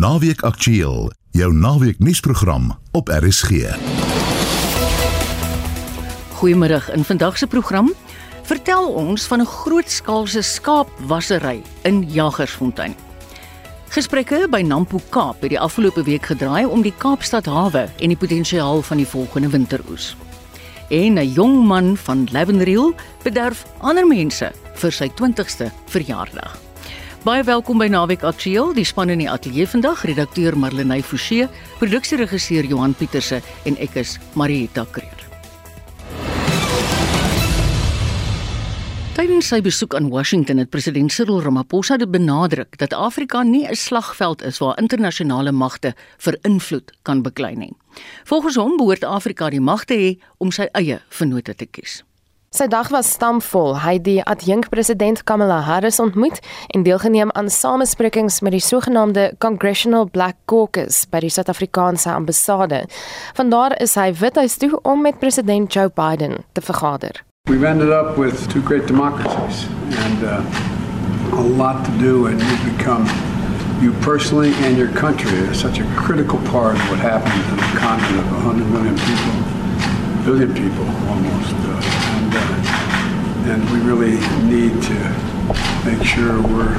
Naweek Aktueel, jou naweek nuusprogram op RSG. Goeiemôre. In vandag se program vertel ons van 'n grootskaalse skaapwassery in Jagersfontein. Gesprekke by Nampo Kaap het die afgelope week gedraai om die Kaapstad hawe en die potensiaal van die volgende winteroes. En 'n jong man van Lavendale bederf ander mense vir sy 20ste verjaardag. Baie welkom by Naweek Aktueel. Die span in die ateljee vandag, redakteur Marlenae Forsie, produksieregisseur Johan Pieterse en ek is Marieta Kreer. Tydens sy besoek aan Washington het president Cyril Ramaphosa dit benadruk dat Afrika nie 'n slagveld is waar internasionale magte vir invloed kan beklei nie. Volgens hom behoort Afrika die mag te hê om sy eie vennote te kies. Sy dag was stampvol. Hy het die adjunkpresident Kamala Harris ontmoet en deelgeneem aan samesprekings met die sogenaamde Congressional Black Caucus by die Suid-Afrikaanse ambassade. Vandaar is hy Withuis toe om met president Joe Biden te vergader. We've ended up with two great democracies and uh, a lot to do and you've become you personally and your country are such a critical part of what happens in a continent of 100 million people, billion people almost. Uh, and, uh, and we really need to make sure we're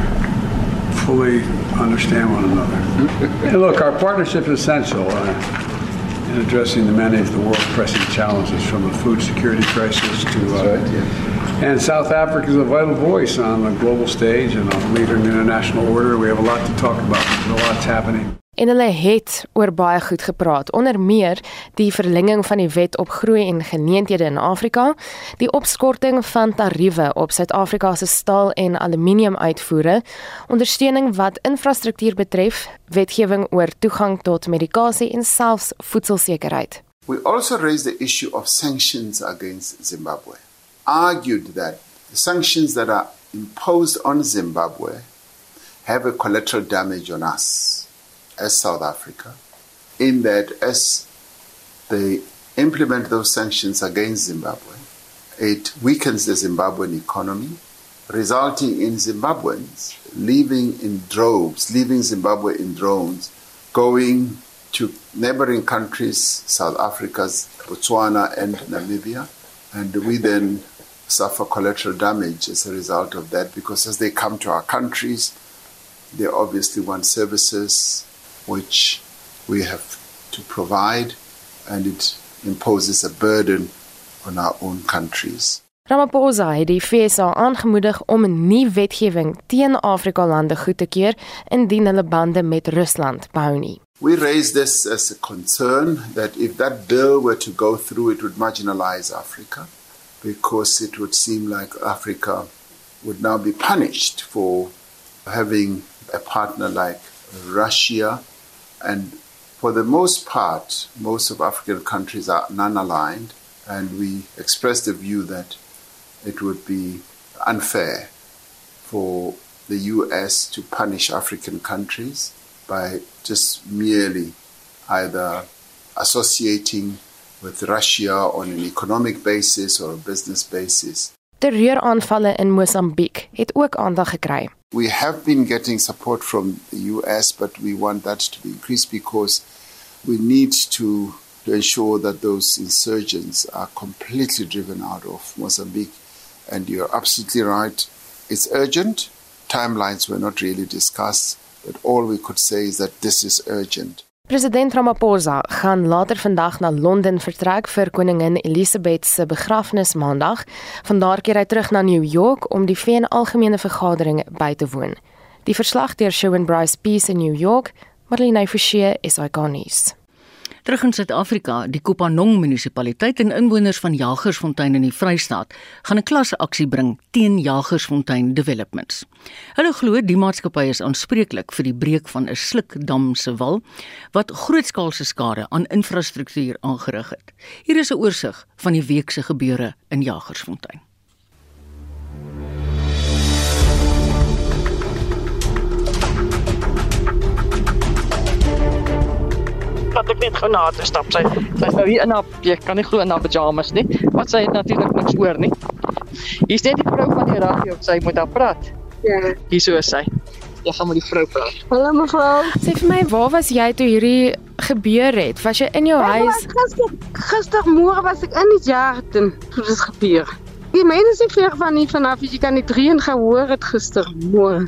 fully understand one another. and look, our partnership is essential uh, in addressing the many of the world's pressing challenges, from the food security crisis to. Uh, right, yeah. And South Africa is a vital voice on the global stage and a leader in the international order. We have a lot to talk about. There's a lot's happening. En hulle het oor baie goed gepraat, onder meer die verlenging van die wet op groei en geleenthede in Afrika, die opskorting van tariewe op Suid-Afrika se staal en aluminium uitvoere, ondersteuning wat infrastruktuur betref, wetgewing oor toegang tot medikasie en selfs voedselsekerheid. We also raised the issue of sanctions against Zimbabwe. Argued that the sanctions that are imposed on Zimbabwe have a collateral damage on us as South Africa, in that as they implement those sanctions against Zimbabwe, it weakens the Zimbabwean economy, resulting in Zimbabweans leaving in droves, leaving Zimbabwe in drones, going to neighboring countries, South Africa's Botswana and Namibia, and we then suffer collateral damage as a result of that because as they come to our countries, they obviously want services, which we have to provide, and it imposes a burden on our own countries. Ramaphosa het die FSA aangemoedig om 'n nuwe wetgewing teen Afrika lande goed te keur indien hulle bande met Rusland behou nie. We raise this as a concern that if that bill were to go through, it would marginalize Africa because it would seem like Africa would now be punished for having a partner like Russia And for the most part, most of African countries are non aligned, and we expressed the view that it would be unfair for the US to punish African countries by just merely either associating with Russia on an economic basis or a business basis. Terreuraanvalle in Mosambiek het ook aandag gekry. We have been getting support from the US, but we want that to be increased because we need to, to ensure that those insurgents are completely driven out of Mozambique. And you're absolutely right, it's urgent. Timelines were not really discussed, but all we could say is that this is urgent. President Ramaphosa gaan later vandag na Londen vertrek vir koningin Elizabeth se begrafnis maandag. Vandaar keer hy terug na New York om die VN Algemene Vergadering by te woon. Die verslag deur Shawn Bryce Peace in New York, Marlene Forsie is ikonies. Terug in Suid-Afrika, die Kopanong munisipaliteit en inwoners van Jagersfontein in die Vrystaat gaan 'n klasaksie bring teen Jagersfontein Developments. Hulle glo die maatskappy is aanspreeklik vir die breek van 'n slukdam se wal wat grootskaalse skade aan infrastruktuur aangerig het. Hier is 'n oorsig van die week se gebeure in Jagersfontein. Dat ek net gou na haar stap. Sy sy's nou hier in haar jy kan nie glo in haar pyjamas nie. Wat sy het natuurlik niks oor nie. Hier's net die vrou van die radio, sy moet daar praat. Ja. Hier so is sy. Ek gaan met die vrou praat. Hallo mevrou. Sê vir my, waar was jy toe hierdie gebeur het? Was jy in jou huis? Gister gistermôre was ek in die garten toe dit gebeur. Die mense sê ver van nie vanaf jy kan die reën gehoor het gistermôre.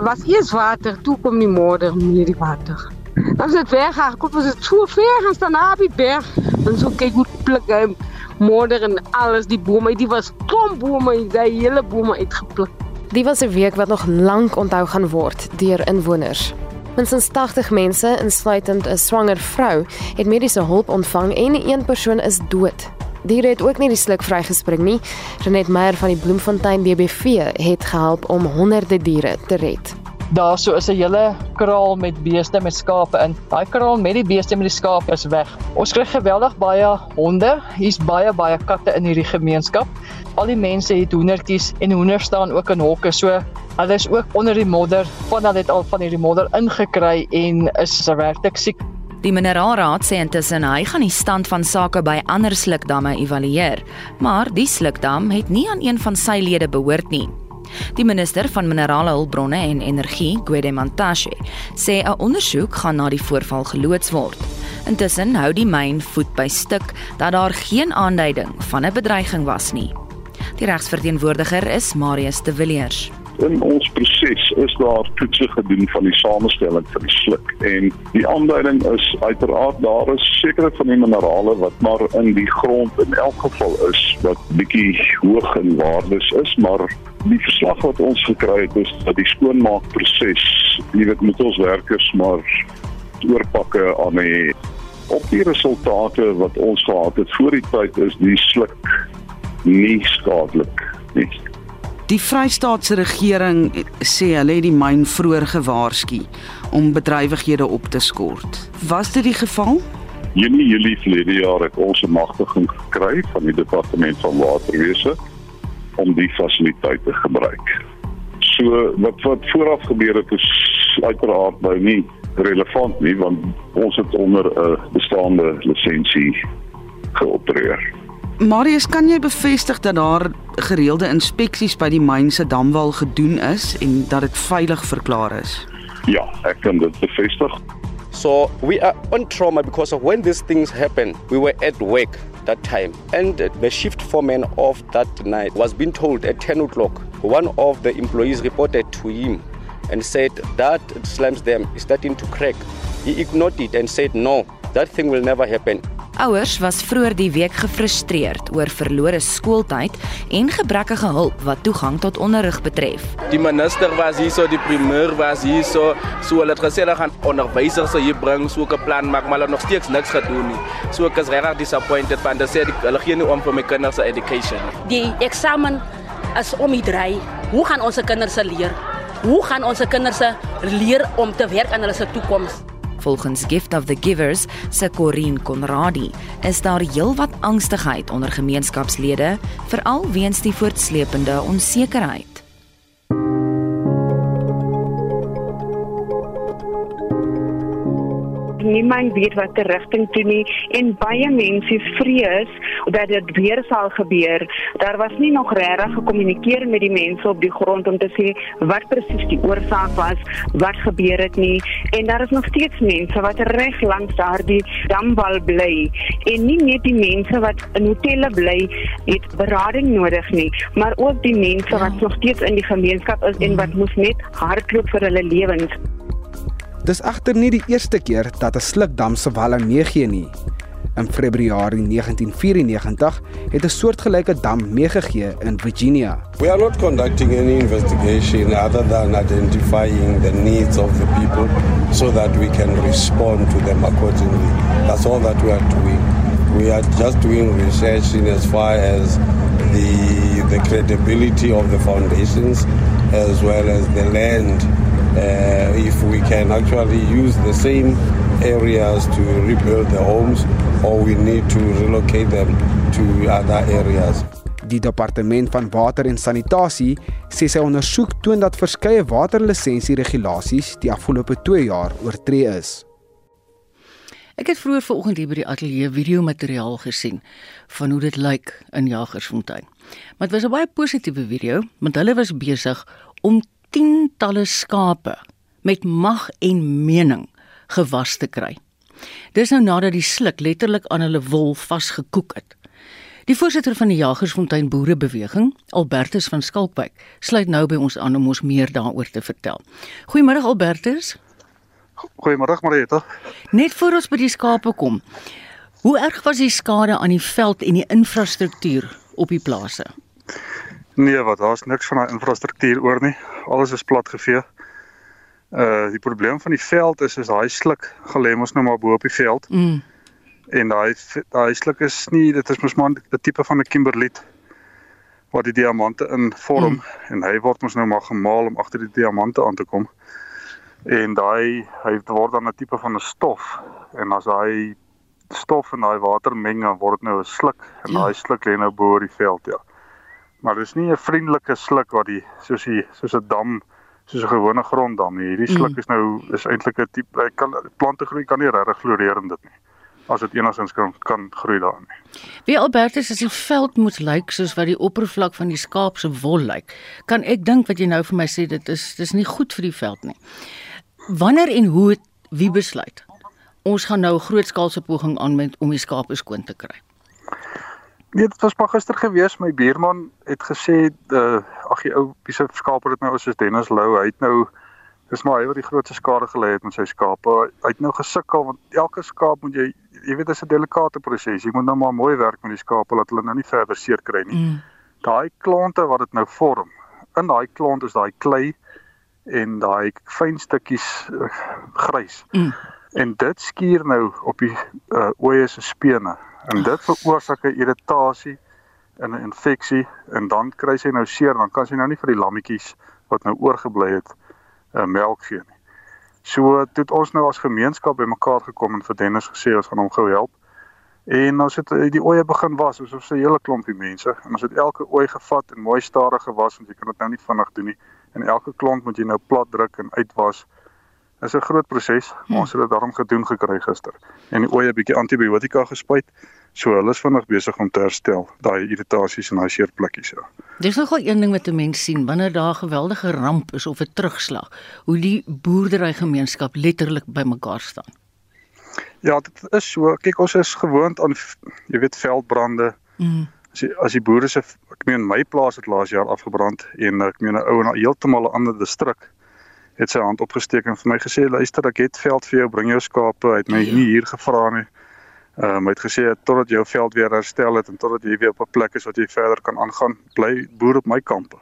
Was eers water, toe kom die modder met die water. Dan het weg gekom, was dit so ver gaan staan op die berg. En so kyk hoe pluk hy modder en alles die bome, die was klomp bome, die hele bome uitgepluk. Die was 'n week wat nog lank onthou gaan word deur inwoners. Minstens 80 mense, insluitend 'n swanger vrou, het mediese hulp ontvang en een persoon is dood. Diere het ook nie die sluk vrygespring nie. Renet Meyer van die Bloemfontein DBV het gehelp om honderde diere te red. Daarso is 'n hele kraal met beeste met skape in. Daai kraal met die beeste met die skape is weg. Ons kry geweldig baie honde. Hier's baie baie katte in hierdie gemeenskap. Al die mense het hoendertjies en hoenders staan ook in hokke. So hulle is ook onder die modder. Van hulle het al van hierdie modder ingekry en is werklik siek. Die Mineraalraad sê intussen hy gaan die stand van sake by ander slukdamme evalueer, maar die slukdam het nie aan een van sy lede behoort nie. Die minister van Minerale Hulpbronne en Energie, Gwede Mantashe, sê 'n ondersoek gaan na die voorval geloods word. Intussen hou die myn voet by stuk dat daar geen aanduiding van 'n bedreiging was nie. Die regsverteenwoordiger is Marius de Villiers. In ons proses is daar toetse gedoen van die samestelling van die sluk en die aanduiding is uiteraard daar is sekere van die minerale wat maar in die grond in elk geval is wat bietjie hoog in waardes is maar die verslag wat ons gekry het is dat die skoonmaakproses jy weet met ons werkers maar oorpakke aan die op die resultate wat ons gehad het voor die tyd is die sluk nie skadelik nie. Die Vrystaatse regering sê hulle het die myn vroeër gewaarsku om bedrywighede op te skort. Was dit die geval? Junie Julie verlede jaar het ons 'n magtiging gekry van die departement van waterwese om die fasiliteit te gebruik. So wat wat vooraf gebeur het is uiteraard nou nie relevant nie want ons het onder 'n bestaande lisensie geopereer. Marius, kan jy bevestig dat daar gereelde inspeksies by die myn se damwal gedoen is en dat dit veilig verklaar is? Ja, ek kan dit bevestig. So we are on trauma because of when these things happen, we were at work that time. And the shift foreman of that night was being told at 10 o'clock. One of the employees reported to him and said that slams them is starting to crack. He ignored it and said, no, that thing will never happen. Ouers was vroeër die week gefrustreerd oor verlore skooltyd en gebrekkige hulp wat toegang tot onderrig betref. Die minister was hier so, die premier was hier so, hulle het gesê hulle gaan onderwysers hier bring, so 'n plan maak, maar hulle nog steeds niks gedoen nie. So ek is regtig disappointed want hulle sê hulle gee nie om vir my kinders se education. Die eksamen is om die dry. Hoe gaan ons se kinders leer? Hoe gaan ons se kinders leer om te werk aan hulle se toekoms? Volgens Gift of the Givers, se Corin Conradi, is daar heelwat angstigheid onder gemeenskapslede, veral weens die voortsleepende onsekerheid. Niemand weet wat die rigting toe nie en baie mense vrees dat dit weer sal gebeur. Daar was nie nog regtig gekommunikeer met die mense op die grond om te sê wat presies die oorsaak was, wat gebeur het nie en daar is nog steeds mense wat reg langs daardie damwal bly en nie net die mense wat in hotelle bly het berading nodig nie, maar ook die mense wat nog steeds in die gemeenskap is en wat moes net hardloop vir hulle lewens. Dis egter nie die eerste keer dat 'n slukdam se walle meegee nie. In Februarie 1994 het 'n soortgelyke dam meegegee in Virginia. We are not conducting any investigation other than identifying the needs of the people so that we can respond to them accordingly. That's all that we are doing. We are just doing research in as far as the the credibility of the foundations as well as the land if we can actually use the same areas to rebuild the homes or we need to relocate them to other areas. Die departement van water en sanitasie sê sy ondersoek toon dat verskeie waterlisensie regulasies die afgelope 2 jaar oortree is. Ek het vroeër vanoggend hier by die ateljee video materiaal gesien van hoe dit lyk in Jagersfontein. Maar dit was 'n baie positiewe video want hulle was besig om tientalle skape met mag en mening gewas te kry. Dis nou nadat die sluk letterlik aan hulle wol vasgekoek het. Die voorsitter van die Jagersfontein Boerebeweging, Albertus van Skalkwyk, sluit nou by ons aan om ons meer daaroor te vertel. Goeiemôre Albertus. Goeiemôre Marieta. Net voor ons by die skape kom. Hoe erg was die skade aan die veld en die infrastruktuur op die plase? Nee, wat daar's niks van daai infrastruktuur oor nie. Alles is platgevee. Uh die probleem van die veld is is daai sluk gelê ons nou maar bo op die veld. Mm. En daai daai sluk is nie dit is mos maar 'n tipe van 'n kimberliet wat die diamante in vorm mm. en hy word mos nou maar gemaal om agter die diamante aan te kom. En daai hy word dan 'n tipe van 'n stof en as hy stof in daai water meng dan word dit nou 'n sluk en ja. daai sluk lê nou bo oor die veld ja. Maar dis nie 'n vriendelike sluk wat die soos die soos 'n dam soos 'n gewone gronddam nie. Hierdie sluk mm. is nou is eintlik 'n tipe hy kan plante groei kan nie regtig floreer in dit nie. As dit enigstens kan kan groei daar nie. Wie Albertus as die veld moet lyk soos wat die oppervlak van die skaap se wol lyk. Kan ek dink wat jy nou vir my sê dit is dis nie goed vir die veld nie. Wanneer en hoe wie besluit? Ons gaan nou 'n grootskaalse poging aanwend om die skape skoon te kry. Nee, dit was maar gister gewees. My buurman het gesê, uh, ag die ou piese skape het nou soos Dennis Lou, hy het nou dis maar hy wat die grootste skade gelei het met sy skape. Hy het nou gesukkel want elke skaap moet jy jy weet dit is 'n delikate proses. Jy moet nou maar mooi werk met die skape dat hulle nou nie verder seer kry nie. Mm. Daai klonte wat dit nou vorm. In daai klont is daai klei en daai fyn stukkies uh, grys. Mm. En dit skuur nou op die uh, oeye se spene en dit veroorsaak 'n irritasie en 'n infeksie en dan kry sy nou seer dan kan sy nou nie vir die lammetjies wat nou oorgebly het uh, melk gee nie. So het ons nou as gemeenskap bymekaar gekom en vir Dennis gesê ons gaan hom gou help. En ons het die oeye begin was asof se hele klompie mense en ons het elke ooi gevat en mooi stadig gewas want jy kan dit nou nie vinnig doen nie. En elke klont moet jy nou plat druk en uitwas is 'n groot proses, maar ons het dit daarom gedoen gekry gister. En die oeye 'n bietjie antibiotika gespuit. So hulle is vinnig besig om te herstel daai irritasies en daai seerplekkies ja. Dis nogal een ding wat 'n mens sien wanneer daar 'n geweldige ramp is of 'n terugslag, hoe die boerderygemeenskap letterlik bymekaar staan. Ja, dit is so. Kyk, ons is gewoond aan jy weet veldbrande. Mm. As die, as die boere se ek meen my plaas het laas jaar afgebrand en ek meen 'n ou en heeltemal 'n ander distrik het sy hand opgesteek en vir my gesê luister ek het veld vir jou bring jou skape. Hy het my ja. nie hier gevra nie. Ehm um, hy het gesê totdat jou veld weer herstel het en totdat jy weer op 'n plek is wat jy verder kan aangaan bly boer op my kampe.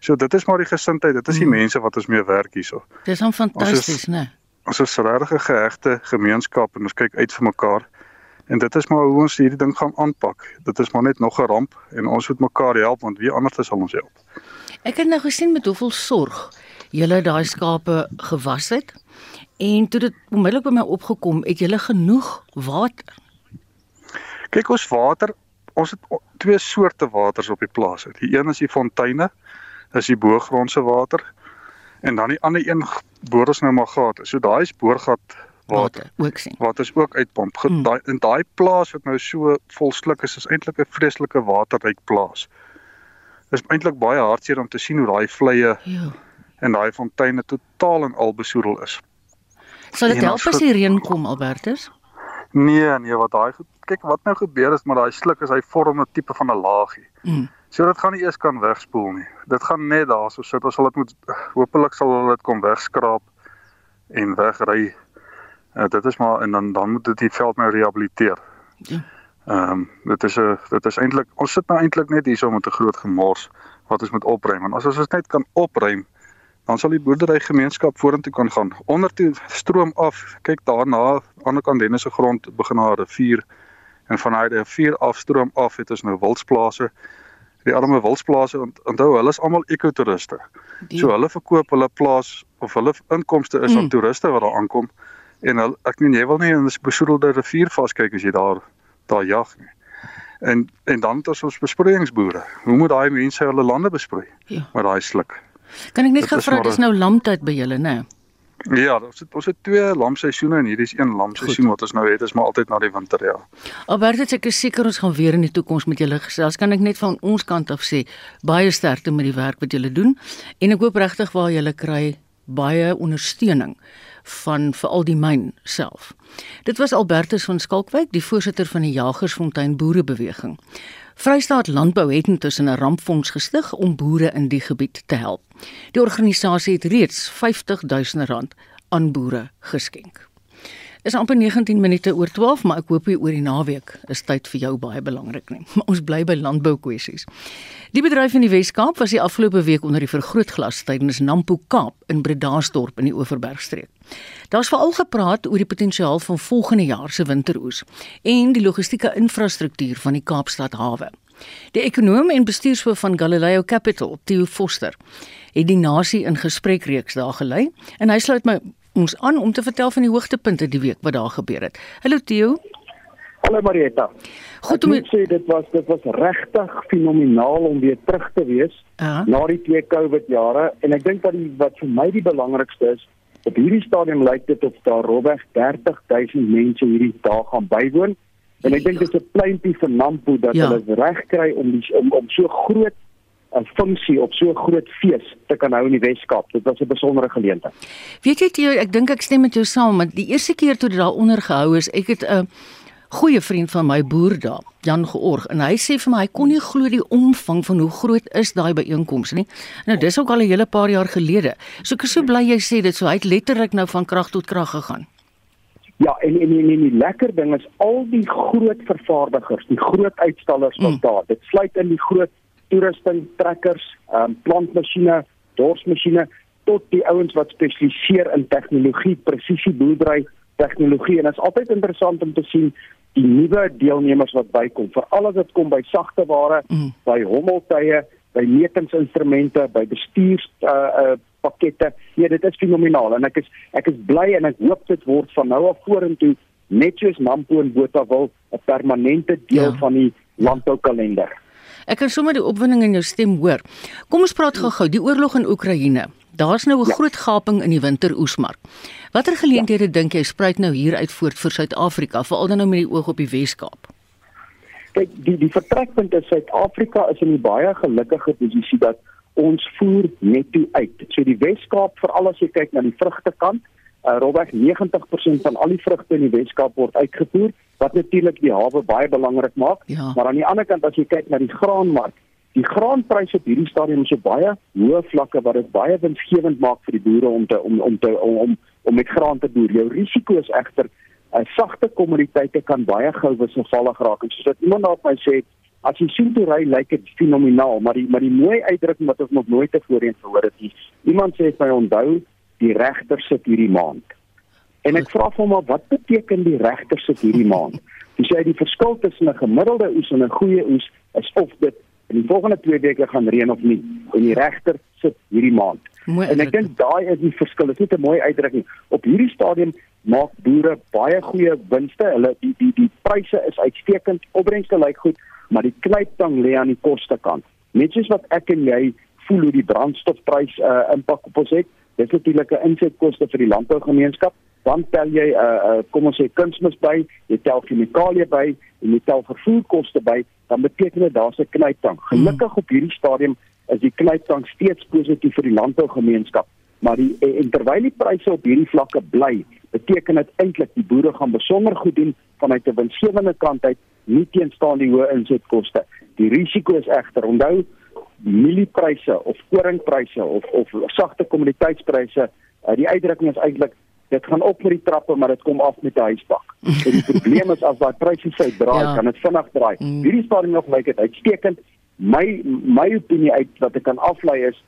So dit is maar die gesindheid dit is die hmm. mense wat ons mee werk hierso. Dis hom fantasties nê ons is regtig 'n gehegte gemeenskap en ons kyk uit vir mekaar. En dit is maar hoe ons hierdie ding gaan aanpak. Dit is maar net nog 'n ramp en ons moet mekaar help want wie anders sal ons help? Ek het nou gesien met hoeveel sorg julle daai skape gewas het en toe dit onmiddellik by my opgekom, het julle genoeg water. Kyk ons water, ons het twee soorte waters op die plaas. Die een is die fonteine, dis die boergrondse water en dan die ander een boor ons nou maar gate. So daai is boorgat water. water ook sien. Wat is ook uitpomp. Mm. Daai in daai plaas wat nou so vol sluk is, is eintlik 'n vreeslike waterryk plaas. Dit is eintlik baie hartseer om te sien hoe daai vleye ja en daai fonteine totaal en al besoedel is. Sal dit help as die reën kom Albertus? Nee, nee, wat daai kyk wat nou gebeur is maar daai sluk is hy vorm 'n tipe van 'n laagie. Mm. So dit gaan nie eers kan wegspoel nie. Dit gaan net daar so sit. Ons sal dit moet hopelik sal hulle dit kom wegskraap en wegry. Uh, dit is maar en dan dan moet dit die veld nou rehabiliteer. Ja. Ehm um, dit is 'n dit is eintlik ons sit nou eintlik net hier so met 'n groot gemors wat ons moet opruim. En as ons dit net kan opruim, dan sal die boerderygemeenskap vorentoe kan gaan. Ondertoe stroom af. Kyk daarna aan die ander kant Dennis se grond begin na 'n rivier en van daai rivier af stroom af het ons nou wildsplase. Die arme wildsplase onthou, hulle is almal ekotoeriste. So hulle verkoop hulle plaas of hulle inkomste is aan mm. toeriste wat daar aankom en hulle, ek meen jy wil nie in 'n besoedelde rivier vaskyk as jy daar daar jag nie. En en dan het ons ons besproeiingsboere. Hoe moet daai mense hulle lande besproei? Ja. Met daai sluk. Kan ek net gou vra dis nou lamtyd by julle, né? Ja, ons het ons het twee lamseisoene en hierdie is een lamseisoen wat ons nou het, is maar altyd na die winter, ja. Albert, ek is seker ons gaan weer in die toekoms met julle gesels. Kan ek net van ons kant af sê baie sterkte met die werk wat julle doen en ek hoop regtig waar julle kry baie ondersteuning van veral die myn self. Dit was Albertus van Skalkwyk, die voorsitter van die Jagersfontein Boerebeweging. Vrystaat Landbou het intussen 'n rampfonds gestig om boere in die gebied te help. Die organisasie het reeds 50 000 rand aan boere geskenk. Is amper 19 minute oor 12, maar ek hoop hier oor die naweek is tyd vir jou baie belangrik nie. Maar ons bly by landbou kwessies. Die bedryf in die Wes-Kaap was die afgelope week onder die vergrootglas tydens Nampo Kaap in Bredasdorp in die Oeverbergstreek. Daar's veral gepraat oor die potensiaal van volgende jaar se winteroes en die logistieke infrastruktuur van die Kaapstad hawe. Die ekonom en bestuurshoof van Galileo Capital, Theo Foster, het die nasie in gesprek reeks daar gelei en hy sluit my ons aan om te vertel van die hoogtepunte die week wat daar gebeur het. Hallo Theo. Hallo Marietta. Goed om te sê dit was dit was regtig fenomenaal om weer terug te wees uh -huh. na die twee COVID jare en ek dink dat die wat vir my die belangrikste is op hierdie stadium lyk dit of daar rowweg 30000 mense hierdie dag gaan bywoon en ek dink dit is 'n pleintjie vir Nampo dat ja. hulle reg kry om die om om so groot 'n funksie op so 'n groot fees te kan hou in die Weskaap. Dit was 'n besondere geleentheid. Weet jy jy ek dink ek stem met jou saam, want die eerste keer toe dit daar onder gehou is, ek het 'n goeie vriend van my boer daar, Jan Georg, en hy sê vir my hy kon nie glo die omvang van hoe groot is daai byeenkoms nie. Nou dis ook al 'n hele paar jaar gelede. So ek is so bly jy sê dit so hy het letterlik nou van krag tot krag gegaan. Ja, en en en, en die lekker ding is al die groot vervaardigers, die groot uitstallers wat mm. daar. Dit sluit in die groot toerusting, trekkers, um, plantmasjiene, dorsmasjiene tot die ouens wat spesialiseer in tegnologie, presisie boerdery tegnologie en dit is altyd interessant om te sien die nuwe deelnemers wat bykom, veral as dit kom by sagte ware, mm. by hommeltuie, by metingsinstrumente, by bestuurs uh uh pakkette. Ja, dit is fenomenaal en ek is ek is bly en ek hoop dit word van nou af vorentoe net soos Nampo en Botawil 'n permanente deel ja. van die landboukalender. Ek kan sommer die opwinding in jou stem hoor. Kom ons praat gou-gou die oorlog in Oekraïne. Daar's nou 'n ja. groot gaping in die winteroesmark. Watter geleenthede ja. dink jy spruit nou hier uit voort vir Suid-Afrika, veral dan nou met die oog op die Wes-Kaap? Kyk, die die vertrekpunt is Suid-Afrika is in 'n baie gelukkige posisie dat ons voer netto uit. So die Wes-Kaap, veral as jy kyk na die vrugtekant, uh, rowweg 90% van al die vrugte in die Weskaap word uitgevoer wat natuurlik die hawe baie belangrik maak. Ja. Maar aan die ander kant as jy kyk na die graanmark, die graanpryse op hierdie stadium is so baie hoë vlakke wat dit baie winsgewend maak vir die boere om te om om te om om, om met graan te boer. Jou risiko is egter uh, sagte kommoditeite kan baie gou wisselvallig raak. En soos wat iemand daar my sê, as jy sien toe ry lyk dit fenomenaal, maar die maar die mooi uitdrukking wat ons nog nooit tevore gehoor het, is iemand sê vir my onthou die regter sit hierdie maand. En ek vra hom maar wat beteken die regter sit hierdie maand? Dis jy die verskil tussen 'n gemiddelde oes en 'n goeie oes is of dit in die volgende 2 weke gaan reën of nie. En die regter sit hierdie maand. Mooi en ek dink daai is die verskil. Dit is net 'n mooi uitdrukking. Op hierdie stadium maak boere baie goeie winste. Hulle die die die pryse is uitstekend. Opbrengste lyk goed, maar die knyptang lê aan die kostekant. Net soos wat ek en jy voel hoe die brandstofprys uh, impak op ons het, Dis natuurlik 'n insetkoste vir die landbougemeenskap. Dan tel jy 'n uh, uh, kom ons sê kunsmis by, jy tel chemikalieë by en jy tel vervoerkoste by, dan beteken dit daar's 'n knyptang. Gelukkig op hierdie stadium is die knyptang steeds positief vir die landbougemeenskap, maar die en terwyl die pryse op hierdie vlakke bly, beteken dit eintlik die boere gaan besonder goed doen vanuit 'n winsgewende kant uit, nie teenstaan die hoë insetkoste. Die risiko is egter, onthou mieliepryse of koringpryse of of sagte kommoditeitspryse, uh, die uitdrukking is eintlik dit gaan op met die trappe maar dit kom af met die huisbak. en die probleem is as daai pryse sy draai, ja. kan dit vinnig draai. Mm. Hierdie stadium nog lyk dit uitstekend. My my opinie uit wat ek kan aflei is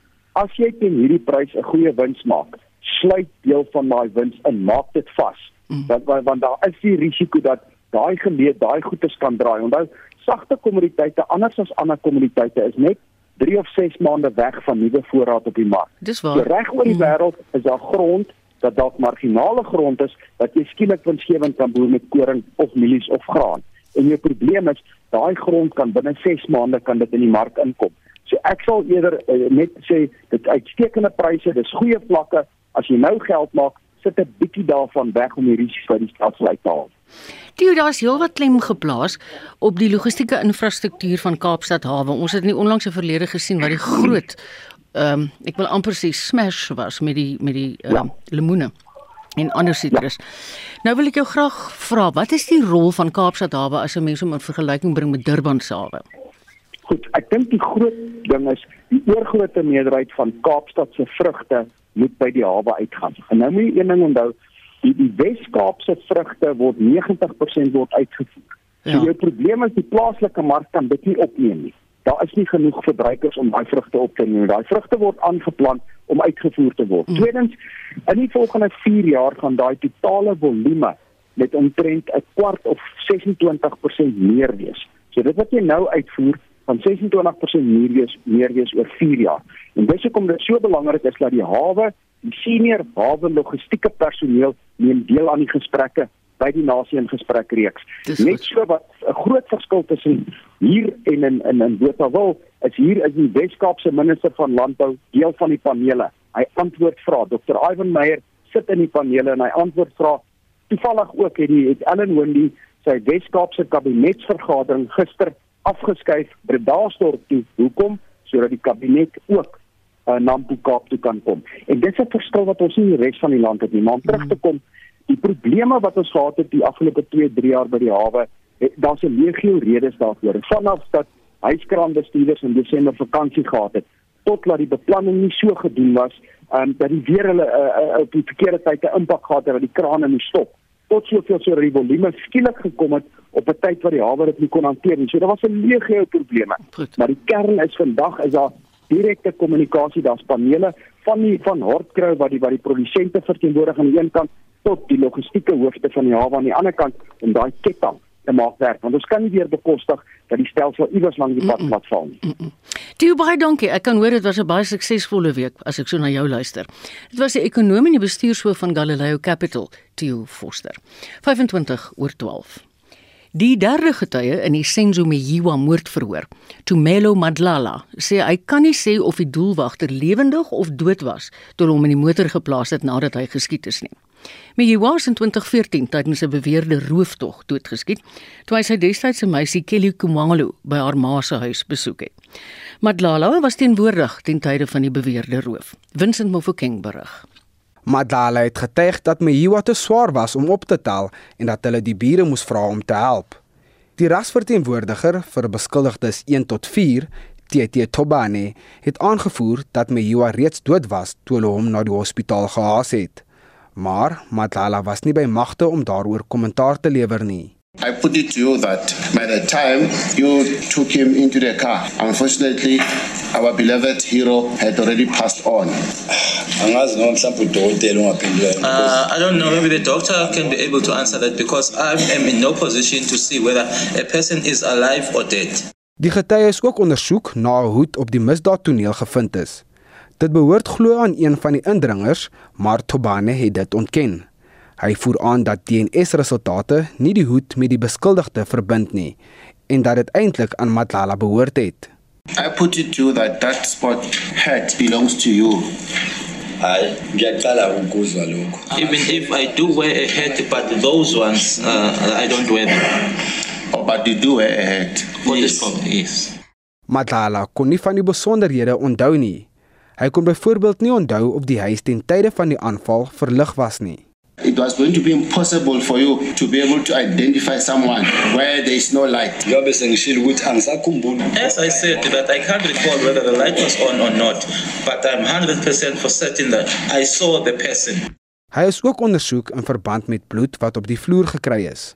as jy teen hierdie prys 'n goeie wins maak, sluit deel van daai wins in, maak dit vas. Mm. Want want daar is die risiko dat daai geleed, daai goedes kan draai. Onthou, sagte kommoditeite anders as ander kommoditeite is net 3 of 6 maande weg van nuwe voorraad op die mark. Dis waar. Reg oor die mm. wêreld is daar grond dat dalk marginale grond is wat jy skielik winsgewend kan boer met koring of mielies of graan. En jou probleem is daai grond kan binne 6 maande kan dit in die mark inkom. So ek sal eerder uh, net sê dit uitstekende pryse, dis goeie vlakke. As jy nou geld maak, sit 'n bietjie daarvan weg om die risiko van die staatsvlei te haal. Die daar's heelwat klem geplaas op die logistieke infrastruktuur van Kaapstad hawe. Ons het in die onlangse verlede gesien wat die groot ehm um, ek wil amper sê smash was met die met die ehm um, lemoene en ander sitrus. Ja. Nou wil ek jou graag vra, wat is die rol van Kaapstad hawe as 'n mens om 'n vergelyking bring met Durban se hawe? Goed, ek dink die groot ding is die oorgrootste meerderheid van Kaapstad se vrugte moet by die hawe uitgaan. En nou moet jy een ding onthou, die, die Wes-Kaapse vrugte word 90% word uitgevoer. So ja. jou probleem is die plaaslike mark kan dit nie opneem nie daar is nie genoeg verbruikers om daai vrugte op te neem. Daai vrugte word aangeplant om uitgevoer te word. Mm. Tweedens, in die volgende 4 jaar gaan daai totale volume met omtrent 'n kwart of 26% meer wees. So dit wat jy nou uitvoer van 26% meer wees meer wees oor 4 jaar. En dis hoekom dit so belangrik is dat die hawe, senior hawe logistieke personeel neem deel aan die gesprekke by die nasie in gesprek reeks. Net so wat 'n groot verskil tussen hier en in in in Botawil is hier is die Weskaapse minister van landbou deel van die panele. Hy antwoord vra Dr. Ivan Meyer sit in die panele en hy antwoord vra toevallig ook het die het Ellen Wendy sy Weskaapse kabinetsvergadering gister afgeskuif Bredasdorp toe. Hoekom? Sodat die kabinet ook uh, na Nampo Kaap toe kan kom. En dit is 'n verskil wat ons nie in die res van die land het nie. Maar om terug te kom, die probleme wat ons gehad het die afgelope 2, 3 jaar by die hawe, daar's 'n legio redes daarvoor. Vanaf dat huiskraanbestuurders in Desember vakansie gehad het, tot laat die beplanning nie so gedoen was, um, dat die weer hulle uh, uh, op die verkeerde tyd 'n impak gehad het dat die krane moes stop. Tot soveel so die volume skielik gekom het op 'n tyd wat die hawe dit nie kon hanteer nie. So daar was 'n legio probleme. Goed. Maar die kern is vandag is daar direkte kommunikasie, daar's panele van die van Hortcrow wat die wat die produsente verteenwoordig aan die een kant tot die logistieke hoofde van die hawe aan die ander kant om daai ketting te maak werk want ons kan nie weer bekostig dat die stelsel iewers langs die pad plat val nie. Toe baie dankie. Ek kan hoor dit was 'n baie suksesvolle week as ek so na jou luister. Dit was die ekonomie en die bestuurshoof van Galileo Capital, Theo Forster. 25 oor 12. Die derde getuie in die Senzo Meyiwa moordverhoor, Tumelo Madlala, sê hy kan nie sê of die doelwagter lewendig of dood was toe hom in die motor geplaas het nadat hy geskiet is nie. Meyiwa is in 2014 tydens 'n beweerde rooftog doodgeskiet toe hy sy destydse meisie Kelly Kumalo by haar ma se huis besoek het. Madlala was teenwoordig ten tye van die beweerde roof. Vincent Mofokeng berig. Madala het getuig dat Mehiwa te swaar was om op te tel en dat hulle die bure moes vra om te help. Die rasverteenwoordiger vir beskuldigdes 1 tot 4, TT Tobane, het aangevoer dat Mehiwa reeds dood was toe hulle hom na die hospitaal gehaas het. Maar Madala was nie by magte om daaroor kommentaar te lewer nie. I put it to you that by the time you took him into the car, unfortunately, our beloved hero had already passed on. Uh, I don't know, maybe the doctor can be able to answer that because I am in no position to see whether a person is alive or dead. Die getuie is ook ondersoek na 'n hoed op die misdaadtoneel gevind is. Dit behoort glo aan een van die indringers, maar Tobane het dit ontken. Hy voer aan dat DNA-resultate nie die hoed met die beskuldigde verbind nie en dat dit eintlik aan Matlala behoort het. I put it to that that spot hat belongs to you. I ngiyaqala ukuzwa lokho. Even if I do wear a hat but those ones uh, I don't wear them. Oh, but you do wear a hat. For yes. this yes. Matlala kon nie van die besonderhede onthou nie. Hy kon byvoorbeeld nie onthou of die huis ten tye van die aanval verlig was nie. It was going to be impossible for you to be able to identify someone where there is no light. As I said, that I can't recall whether the light was on or not, but I'm 100% for certain that I saw the person. Hy is ook ondersoek in verband met bloed wat op die vloer gekry is.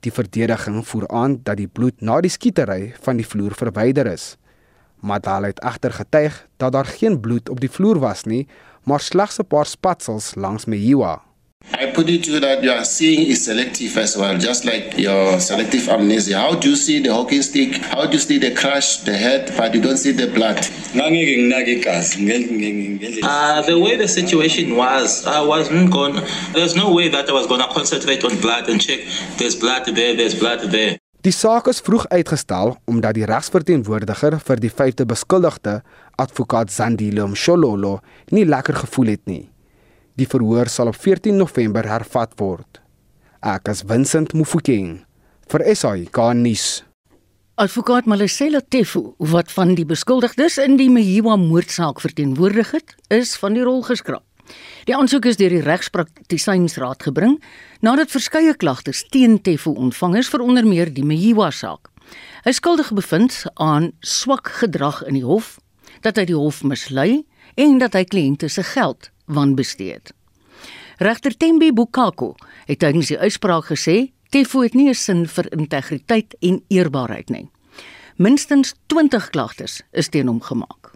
Die verdediging voer aan dat die bloed na die skietery van die vloer verwyder is. Madal het egter getuig dat daar geen bloed op die vloer was nie, maar slegs 'n paar spatsels langs Mehiwa. I put it to you that you are seeing is selective as well, just like your selective amnesia. How do you see the hockey stick? How do you see the crash, the head, but you don't see the blood? Uh, the way the situation was, I wasn't going. There's no way that I was going to concentrate on blood and check. There's blood there. There's blood there. Die saak is vroeg uitgestel omdat die regsverteenwoordiger vir die vyfde beskuldigde, advokaat Zandile Mshololo, nie lekker gevoel het nie. Die verhoor sal op 14 November hervat word. Ek as Vincent Mufokeng vir SAI nuus. Advokaat Malesela Tefu, wat van die beskuldigdes in die Mehiwa moordsaak verteenwoordig het, is van die rol geskraap. Die aansoek is deur die regspraktisynsraad gebring nadat verskeie klagtes teen Tefu ontvang is vir onder meer die Mehiwa saak. Hy skuldig bevind aan swak gedrag in die hof, dat hy die hof mislei en dat hy kliënte se geld wanbestee het. Regter Tembi Bukako het tydens die uitspraak gesê Tefu het nie 'n sin vir integriteit en eerbaarheid nie. Minstens 20 klagtes is teen hom gemaak.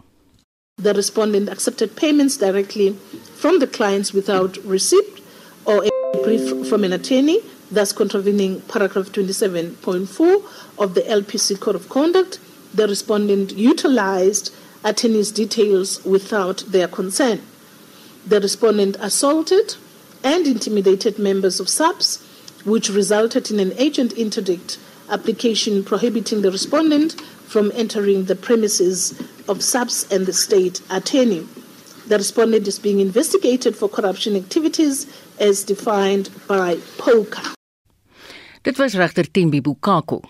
The respondent accepted payments directly from the clients without receipt or a brief from an attorney, thus contravening paragraph 27.4 of the LPC Code of Conduct. The respondent utilized attorney's details without their consent. The respondent assaulted and intimidated members of SAPS which resulted in an agent interdict application prohibiting the respondent from entering the premises of SAPS and the state attorney. The respondent is being investigated for corruption activities as defined by POCA. Dit was regter Tembi Bukako.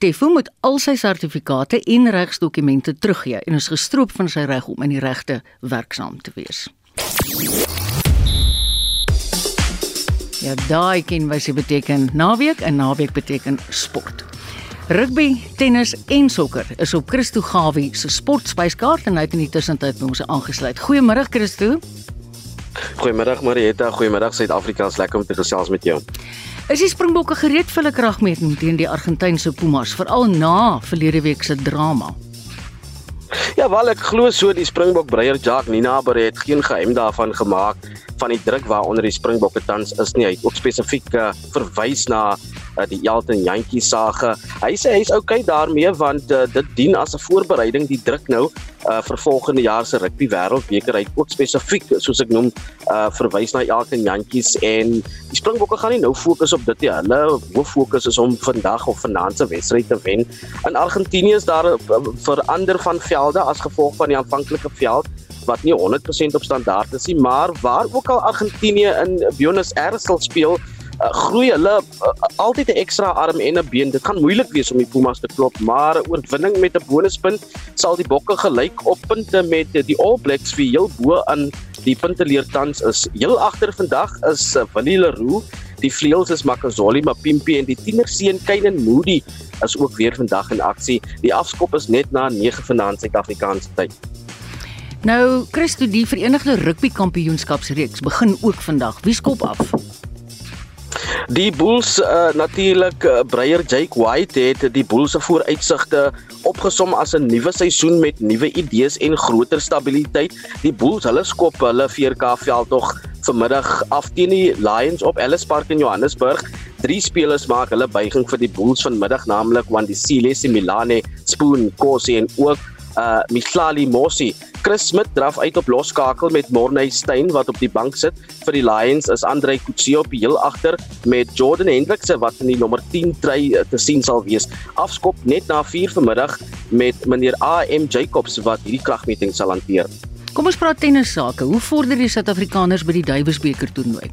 Tefu moet al sy sertifikate en regsdokumente teruggee en is gestroop van sy reg om in die regte werksaam te wees. Ja, daai ken wat se beteken naweek en naweek beteken sport. Rugby, tennis en sokker is op Christo Gawie se sportspyskaart en hy het in die tussentyd by ons aangesluit. Goeiemôre Christo. Goeiemôre Marieta, goeiemôre Suid-Afrika. Lekker om te gesels met jou. Is die Springbokke gereed vir hulle kragmeting teen die Argentynse Pumas, veral na verlede week se drama? Ja, wel ek glo so die Springbok breier Jacques Ninaber het geen geheim daarvan gemaak van die druk waaronder die Springbokke tans is nie. Hy het ook spesifiek uh, verwys na uh, die Elton Jantjie sage. Hy sê hy's okay daarmee want uh, dit dien as 'n voorbereiding die druk nou uh, vir volgende jaar se rugby wêreldbeker. Hy het ook spesifiek soos ek noem uh, verwys na Elton Jantjies en die Springbokke gaan nie nou fokus op dit nie. Hulle hoof fokus is om vandag of vanaand se wedstryd te wen. In Argentinië is daar 'n uh, verander van velde as gevolg van die aanvanklike veld wat nie 100% op standaard is nie, maar waar ook al Argentinië in Buenos Aires sal speel, uh, groei hulle uh, altyd 'n ekstra arm en 'n been. Dit gaan moeilik wees om die Pumas te klop, maar 'n oorwinning met 'n bonuspunt sal die Bokke gelyk op punte met die All Blacks vir heel bo aan die punteleer tans is. Heel agter vandag is Willie Leroux Die vleuels is Makazoli Mapimpi en die tienerseun Kaiden Moody is ook weer vandag in aksie. Die afskop is net na 9 vanaand Suid-Afrikaanse tyd. Nou, Christo, die Verenigde Rugby Kampioenskapsreeks begin ook vandag. Wie skop af? Die Bulls uh, natuurlik uh, Breyer Jake White het die Bulls se vooruitsigte opgesom as 'n nuwe seisoen met nuwe idees en groter stabiliteit. Die Bulls, hulle skop hulle 4K veldtog vanmiddag af teen die Lions op Ellis Park in Johannesburg. Drie spelers maak hulle buiging vir die Bulls vanmiddag, naamlik Wandisile Similane, Spoon Kosi en ook uh Mihlali Mosi. Chris Smith draf uit op loskakel met Morney Steyn wat op die bank sit. Vir die Lions is Andre Kutsie op heel agter met Jordan Hendrikse wat in die nommer 10 try te sien sal wees. Afskop net na 4 vanmiddag met meneer AM Jacobs wat hierdie kragmeting sal hanteer. Kom ons praat tennis sake. Hoe vorder die Suid-Afrikaners by die Davis beker toernooi?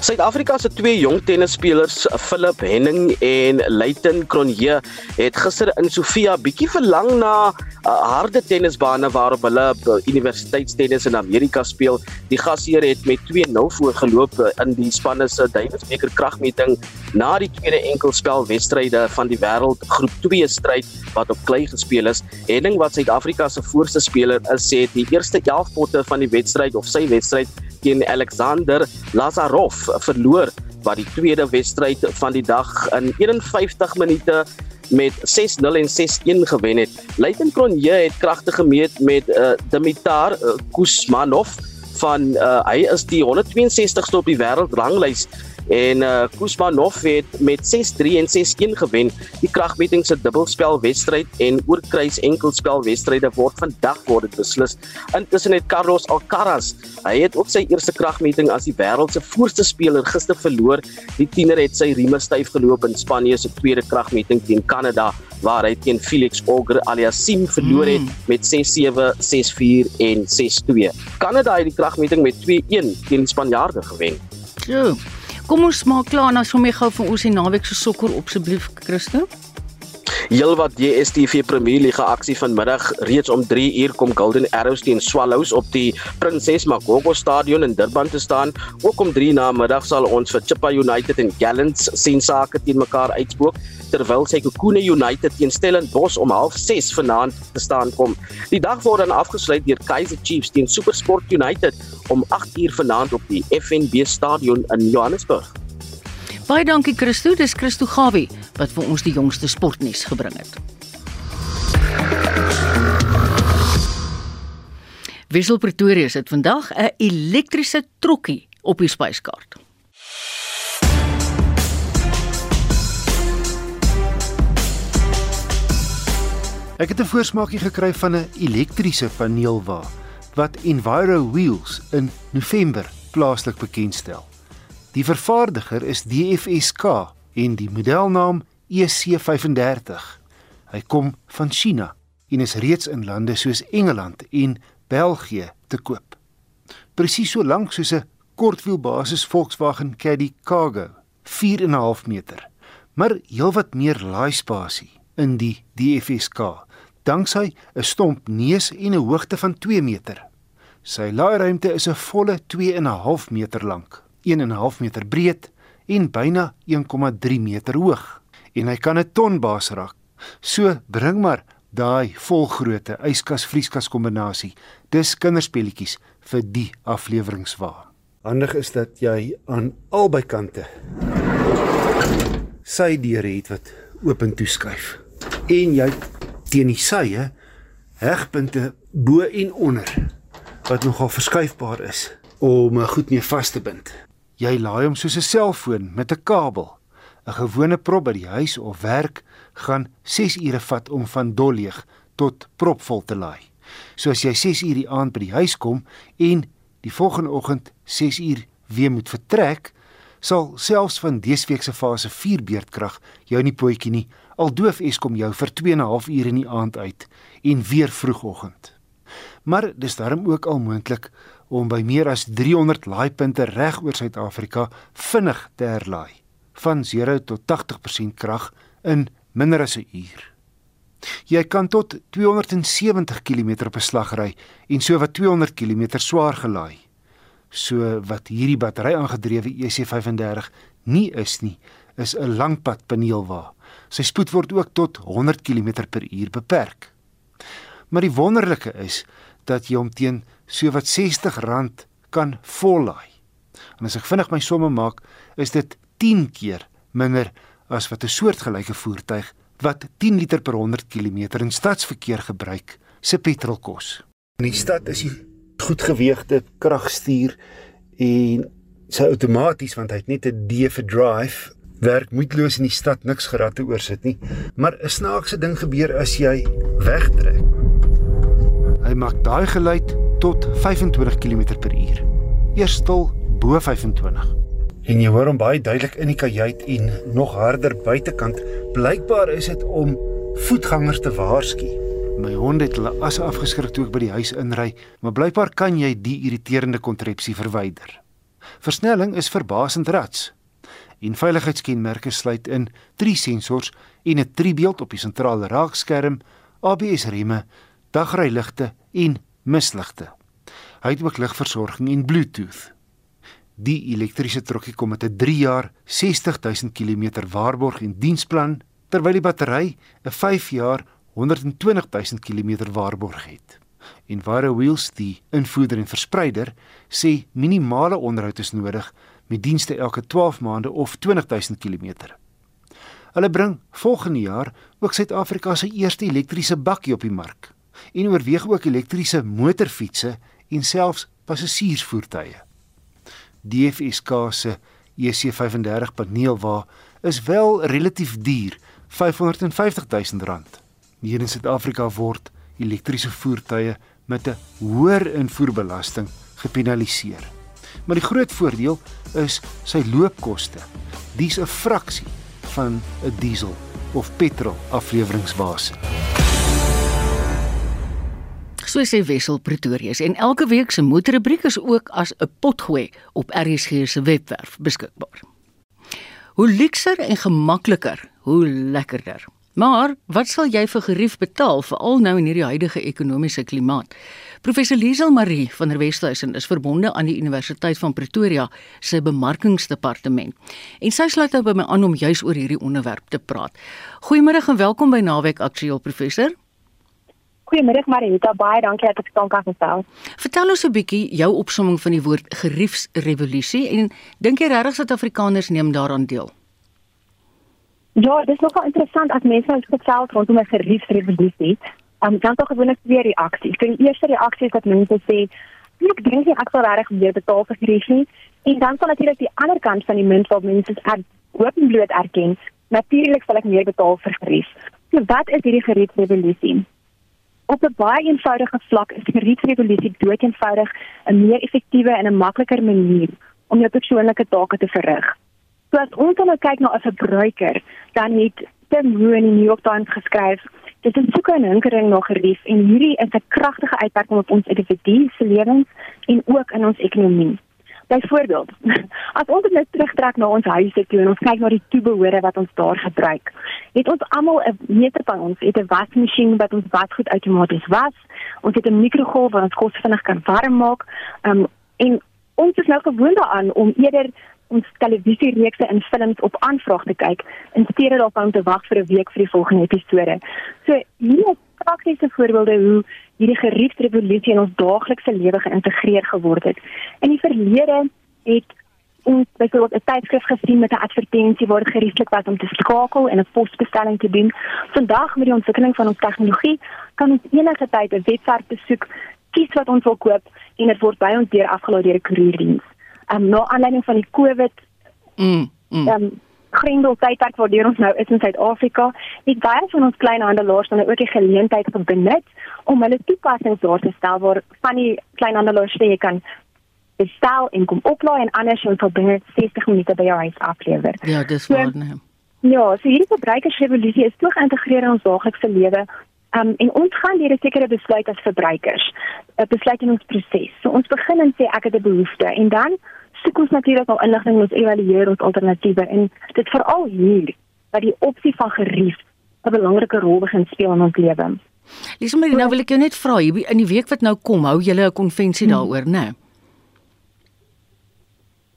Suid-Afrika se twee jong tennisspelers, Philip Henning en Leighton Cronje, het gister in Sofia bietjie verlang na uh, harde tennisbane waarop hulle uh, universiteitstennis in Amerika speel. Die gasheer het met 2-0 voorgeloop uh, in die spanne se Davis beker kragmeting na die tweede enkelspel wedstryde van die wêreld groep 2 stryd wat op klei gespeel is. Henning wat Suid-Afrika se voorste speler is, sê die eerste 11 potte van die wedstryd of sy wedstryd teen Alexander Lazarov verloor wat die tweede wedstryd van die dag in 51 minute met 6-0 en 6-1 gewen het. Leighton Cronje het kragtig gemeet met uh, Dimitar uh, Kuzmanov van uh, hy is die 162ste op die wêreldranglys en uh, Kuzmanov het met 6-3 en 6-1 gewen. Die kragmeting se dubbelspel wedstryd en oorkruis enkelspel wedstryde word vandag word dit beslis. Intussen het Carlos Alcaraz, hy het ook sy eerste kragmeting as die wêreld se voorste speler gister verloor. Die tiener het sy rieme styf geloop in Spanje se tweede kragmeting teen Kanada waar hy teen Felix Auger Aliassime verloor het mm. met 6-7, 6-4 en 6-2. Kanada het die kragmeting met 2-1 teen die Spanjaarde gewen. So, Kom ons maak klaar en hom jy gou vir ons die naweek se sokker asseblief Christo. Heelwat DStv Premier Liga aksie vanmiddag reeds om 3 uur kom Golden Arrows teen Swallows op die Prinses Makoko Stadion in Durban te staan. Ook om 3 na middag sal ons vir Chippa United en Gallants sien sake teen mekaar uitspook terwyl Sekhukhune United teen Stellenbosch om 06:30 vanaand te staan kom. Die dag word dan afgesluit deur Kaizer Chiefs teen SuperSport United om 8:00 vanaand op die FNB Stadion in Johannesburg. Baie dankie Christo, dis Christo Gawie wat vir ons die jongste sportnuus gebring het. Wissel Pretoria het vandag 'n elektriese trokkie op die spyskaart. Ek het 'n voorsmaakie gekry van 'n elektriese paneelwa wat Enviro Wheels in November plaaslik bekendstel. Die vervaardiger is DFSK en die modelnaam EC35. Hy kom van China en is reeds in lande soos Engeland en België te koop. Presies so lank soos 'n kortwielbasis Volkswagen Caddy Cargo, 4.5 meter, maar heelwat meer laaispasie in die DFSK danksy 'n stomp neus en 'n hoogte van 2 meter. Sy laairuimte is 'n volle 2.5 meter lank, 1.5 meter breed en byna 1.3 meter hoog en hy kan 'n ton baas raak. So bring maar daai volgrootte yskas-vrieskas kombinasie. Dis kinderspeletjies vir die afleweringswa. Handig is dat jy aan albei kante sy deure het wat oop en toeskuif. En jy teen die sye hegpunte bo en onder wat nogal verskuifbaar is om goed mee vas te bind. Jy laai hom soos 'n selfoon met 'n kabel. 'n Gewone prop by die huis of werk gaan 6 ure vat om van dolleeg tot propvol te laai. So as jy 6 uur die aand by die huis kom en die volgende oggend 6 uur weer moet vertrek, sal selfs van dese week se fase 4 beurtkrag jou nie pootjie nie al doof Eskom jou vir 2 en 'n half ure in die aand uit en weer vroegoggend. Maar dis darm ook al moontlik om by meer as 300 laaipunte reg oor Suid-Afrika vinnig te herlaai van 0 tot 80% krag in minder as 'n uur. Jy kan tot 270 km per slag ry en so wat 200 km swaar gelaai. So wat hierdie battery aangedrewe EC35 nie is nie, is 'n langpad paneelwa Sy spoed word ook tot 100 km/h beperk. Maar die wonderlike is dat jy hom teen sowat R60 kan vollaai. En as ek vinnig my somme maak, is dit 10 keer minder as wat 'n soortgelyke voertuig wat 10 liter per 100 km in stadsverkeer gebruik, se petrol kos. In die stad is hy goedgeweegde kragstuur en sy outomaties want hy het net 'n D vir drive werk moedeloos in die stad niks geratte oor sit nie. Maar 'n snaakse ding gebeur as jy wegtrek. Hy maak daai geluid tot 25 km/h. Eers stil bo 25. En jy hoor hom baie duidelik in die kajuit en nog harder buitekant. Blykbaar is dit om voetgangers te waarsku. My hond het hulle as afgeskrik toe ek by die huis inry, maar blykbaar kan jy die irriterende kontrepsie verwyder. Versnelling is verbasend rats en veiligheidskenmerke sluit in drie sensors en 'n driebeeld op die sentrale raakskerm, ABS-remme, dagryligte en misligte. Hy het ook ligversorging en Bluetooth. Die elektriese trokkie kom met 'n 3 jaar 60000 km waarborg en diensplan, terwyl die battery 'n 5 jaar 120000 km waarborg het. En Varo Wheels, die invoerder en verspreider, sê minimale onderhoud is nodig met dienste elke 12 maande of 20000 km. Hulle bring volgende jaar ook Suid-Afrika se eerste elektriese bakkie op die mark en oorweeg ook elektriese motorfietsse en selfs passasiersvoertuie. DFSK se EC35 paneelwa is wel relatief duur, R550 000. Hier in Suid-Afrika word elektriese voertuie met 'n hoër invoerbelasting gepenaliseer. Maar die groot voordeel is sy loopkoste. Dis 'n fraksie van 'n diesel of petrol afleweringsbase. So sê Wessel Pretorius en elke week se motorrubriek is ook as 'n potgooi op RSG se webwerf beskikbaar. Hoe luukser en gemakliker, hoe lekkerder. Maar wat sal jy vir gerief betaal veral nou in hierdie huidige ekonomiese klimaat? Professor Liesel Marie van der Westhuizen is verbonde aan die Universiteit van Pretoria se bemarkingsdepartement. En sy sluit nou by my aan om juis oor hierdie onderwerp te praat. Goeiemôre en welkom by Naweek Aktueel professor. Goeiemôre Marita, baie dankie dat ek kan gestel. Vertel ons 'n bietjie jou opsomming van die woord geriefsrevolusie en dink jy regtig Suid-Afrikaners neem daaraan deel? Ja, dit is nogal interessant as mense ons gesels rondom 'n geriefsrevolusie. Um, dan tog gewoonlik twee reaksies. Die eerste reaksie is dat mense sê, "Ek dink nie ek sal reg weer betaal vir gerief nie." En dan sal natuurlik die ander kant van die munt waar mense er, openbloot erken, "Natuurlik sal ek meer betaal vir gerief." So wat is hierdie geriefsrevolusie? Op 'n baie eenvoudige vlak is die geriefsrevolusie dood eenvoudig 'n meer effektiewe en 'n makliker manier om jou persoonlike take te verrig. So as ons dan nou kyk na 'n verbruiker, dan het Tim Wu in die New York Times geskryf, dit is soeke en hinkering na gerief en hierdie is 'n kragtige uitwerking op ons individu se lewens en ook in ons ekonomie. Byvoorbeeld, as ons net terugtrek na ons huise toe en ons kyk na die toebehore wat ons daar gebruik, het ons almal 'n meter van ons het 'n wasmasjien wat ons wasgoed outomaties was, ons het 'n mikrogolf wat ons kos vinnig kan warm maak, um, en ons is nou gewoond daaraan om eerder ons televisiereekse en films op aanvraag te kyk in steede daarvan om te wag vir 'n week vir die volgende episode. So hier is praktiese voorbeelde hoe hierdie geriefde revolusie in ons daaglikse lewe geïntegreer geword het. In die verlede het ons byvoorbeeld 'n tydskrif gesien met 'n advertensie waar dit gerieflik was om te skakel en 'n posbestelling te doen. Vandag met die ontwikkeling van ons tegnologie kan ons enige tyd 'n webwerf besoek, kies wat ons wil koop en dit word by ons deur afgelaai deur 'n koerierdiens um, na aanleiding van die COVID mm, mm. Um, grendel tydperk waardeur ons nou is in Suid-Afrika, het baie van ons kleinhandelaars dan ook die geleentheid benut om hulle toepassings daar te stel waar van die kleinhandelaars sê jy kan bestel en kom oplaai en anders jy sal binne 60 minute by jou huis aflewer. Ja, dis waar so, nee. Ja, so hierdie verbruikersrevolusie is toe geïntegreer in ons daaglikse lewe. Um, en ons gaan deur 'n sekere besluit as verbruikers, 'n besluit in ons proses. So ons begin en sê ek het 'n behoefte en dan soek ons natuurlik al inligting ons evalueer ons alternatiewe en dit veral hier dat die opsie van gerief 'n belangrike rol begin speel in ons lewe. Liesel maar nou wil ek jou net vra hier in die week wat nou kom hou julle 'n konvensie hmm. daaroor nê?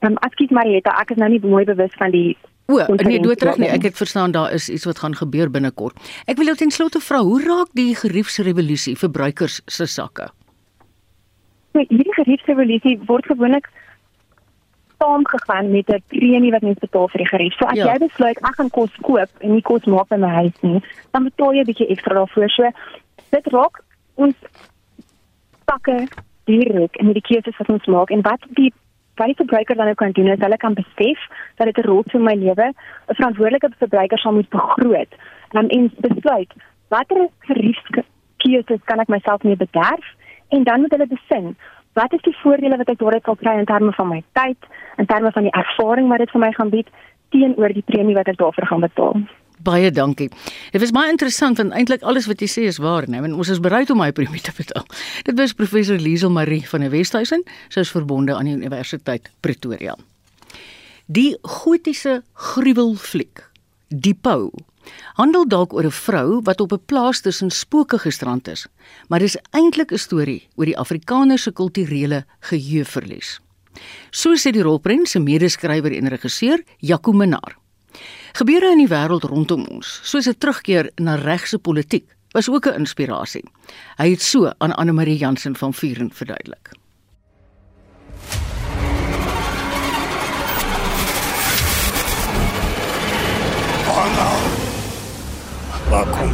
Ehm um, askies Marieta ek is nou nie mooi bewus van die O, nee, dood terug nie. Ek het verstaan daar is iets wat gaan gebeur binnekort. Ek wil jou ten slotte vra, hoe raak die geriefsrevolusie verbruikers se sakke? Nee, die geriefsrevolusie word gewoonlik saamgegaan met 'n premie wat mens betaal vir die gerief. So as ja. jy besluit ek gaan kos koop en nie kos maak by my huis nie, dan betaal jy 'n bietjie ekstra daarvoor. So dit raak ons pakke direk in die keuses wat ons maak en wat die wat die verbruiker dan ook kan doen is hulle kan besef dat dit 'n rol vir my lewe 'n verantwoordelike verbruiker sal moet begroot um, en besluit watter geriefskeuses kan ek myself mee bederf en dan moet hulle besin wat is die voordele wat ek daaruit sal kry in terme van my tyd, in terme van die ervaring wat dit vir my gaan bied teenoor die premie wat ek daarvoor gaan betaal. Baie dankie. Dit was baie interessant want eintlik alles wat jy sê is waar, né? Nee? Ons is bereid om my premie te betaal. Dit was professor Liesel Marie van die Westhuizen, sy is verbonde aan die Universiteit Pretoria. Die gotiese gruwelfliek, Die Pou, handel dalk oor 'n vrou wat op 'n plaas tussen spooke gestrand is, maar dis eintlik 'n storie oor die Afrikaner se kulturele geheueverlies. So sê die rolprent se medeskrywer en regisseur, Jaco Minnar. Gebeure in die wêreld rondom ons, soos 'n terugkeer na regse politiek, was ook 'n inspirasie. Hy het so aan Anne Marie Jansen van Vuren verduidelik.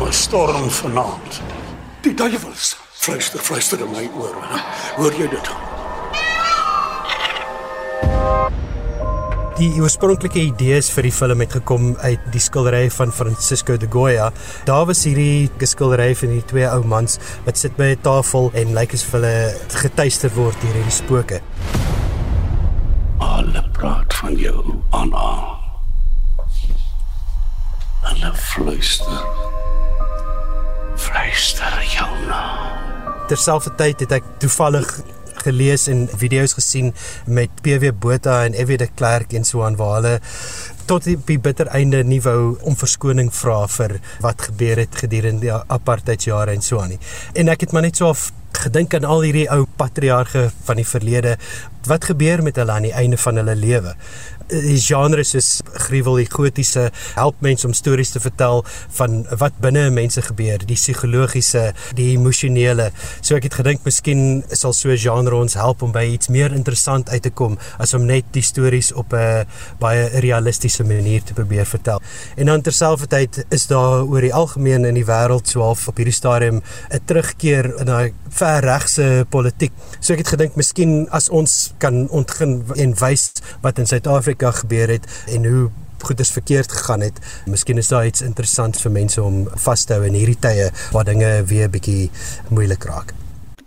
'n storm vanaand? Die duiwels fluister, fluister in my oor. Hoor jy dit? Die oorspronklike idees vir die film het gekom uit die skildery van Francisco de Goya. Daar was hierdie skildery van die twee ou mans wat sit by 'n tafel en lyk asof hulle getuister word deur hierdie spooke. Alle praat van jou, Anna. Hulle fluister. Fluister jou nou. Terselfdertyd het ek toevallig gelees en video's gesien met PW Botha en Evie de Klerk en so aan waar hulle tot die, die bitter einde nie wou om verskoning vra vir wat gebeur het gedurende die apartheidsjare en so aan nie. En ek het maar net so af gedink aan al hierdie ou patriarge van die verlede. Wat gebeur met hulle aan die einde van hulle lewe? Die genre soos gruwel die gotiese help mense om stories te vertel van wat binne mense gebeur, die psigologiese, die emosionele. So ek het gedink miskien sal so 'n genre ons help om by iets meer interessant uit te kom as om net die stories op 'n baie realistiese manier te probeer vertel. En dan terselfdertyd is daar oor die algemeen in die wêreld so half op hierdie stadium 'n terugkeer in daai ver regse politiek. So ek het gedink miskien as ons kan ontgin en wys wat in Suid-Afrika Suid-Afrika gebeur het en hoe goeders verkeerd gegaan het. Miskien is daar iets interessants vir mense om vas te hou in hierdie tye waar dinge weer bietjie moeilik raak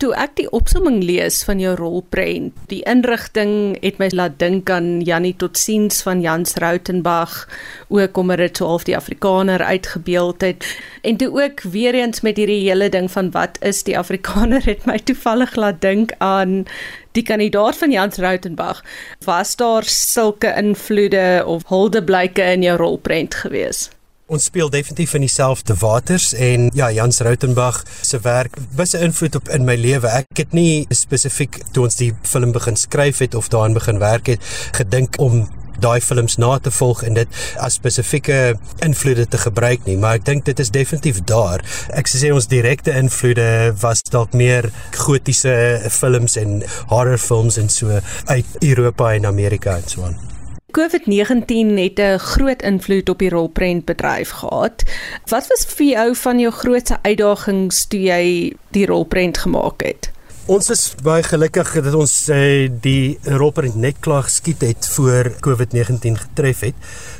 toe ek die opsomming lees van jou rolprent, die inrigting het my laat dink aan Jannie Totsiens van Jans Rautenbach, ook omdat dit so half die Afrikaner uitgebeeld het en toe ook weer eens met hierdie hele ding van wat is die Afrikaner het my toevallig laat dink aan die kandidaat van Jans Rautenbach. Was daar sulke invloede of huldeblyke in jou rolprent geweest? Ons speel definitief in dieselfde waters en ja Jans Rautenbach se werk was 'n invloed op in my lewe. Ek het nie spesifiek toe ons die film begin skryf het of daaraan begin werk het gedink om daai films na te volg en dit as spesifieke invloede te gebruik nie, maar ek dink dit is definitief daar. Ek sê ons direkte invloede was dalk meer gotiese films en horrorfilms en so uit Europa en Amerika en so aan. COVID-19 het 'n groot invloed op die rolprentbedryf gehad. Wat was vir jou van jou grootste uitdagings toe jy die rolprent gemaak het? Ons is baie gelukkig dat ons uh, die rolprent net klaar geskiet het voor COVID-19 getref het.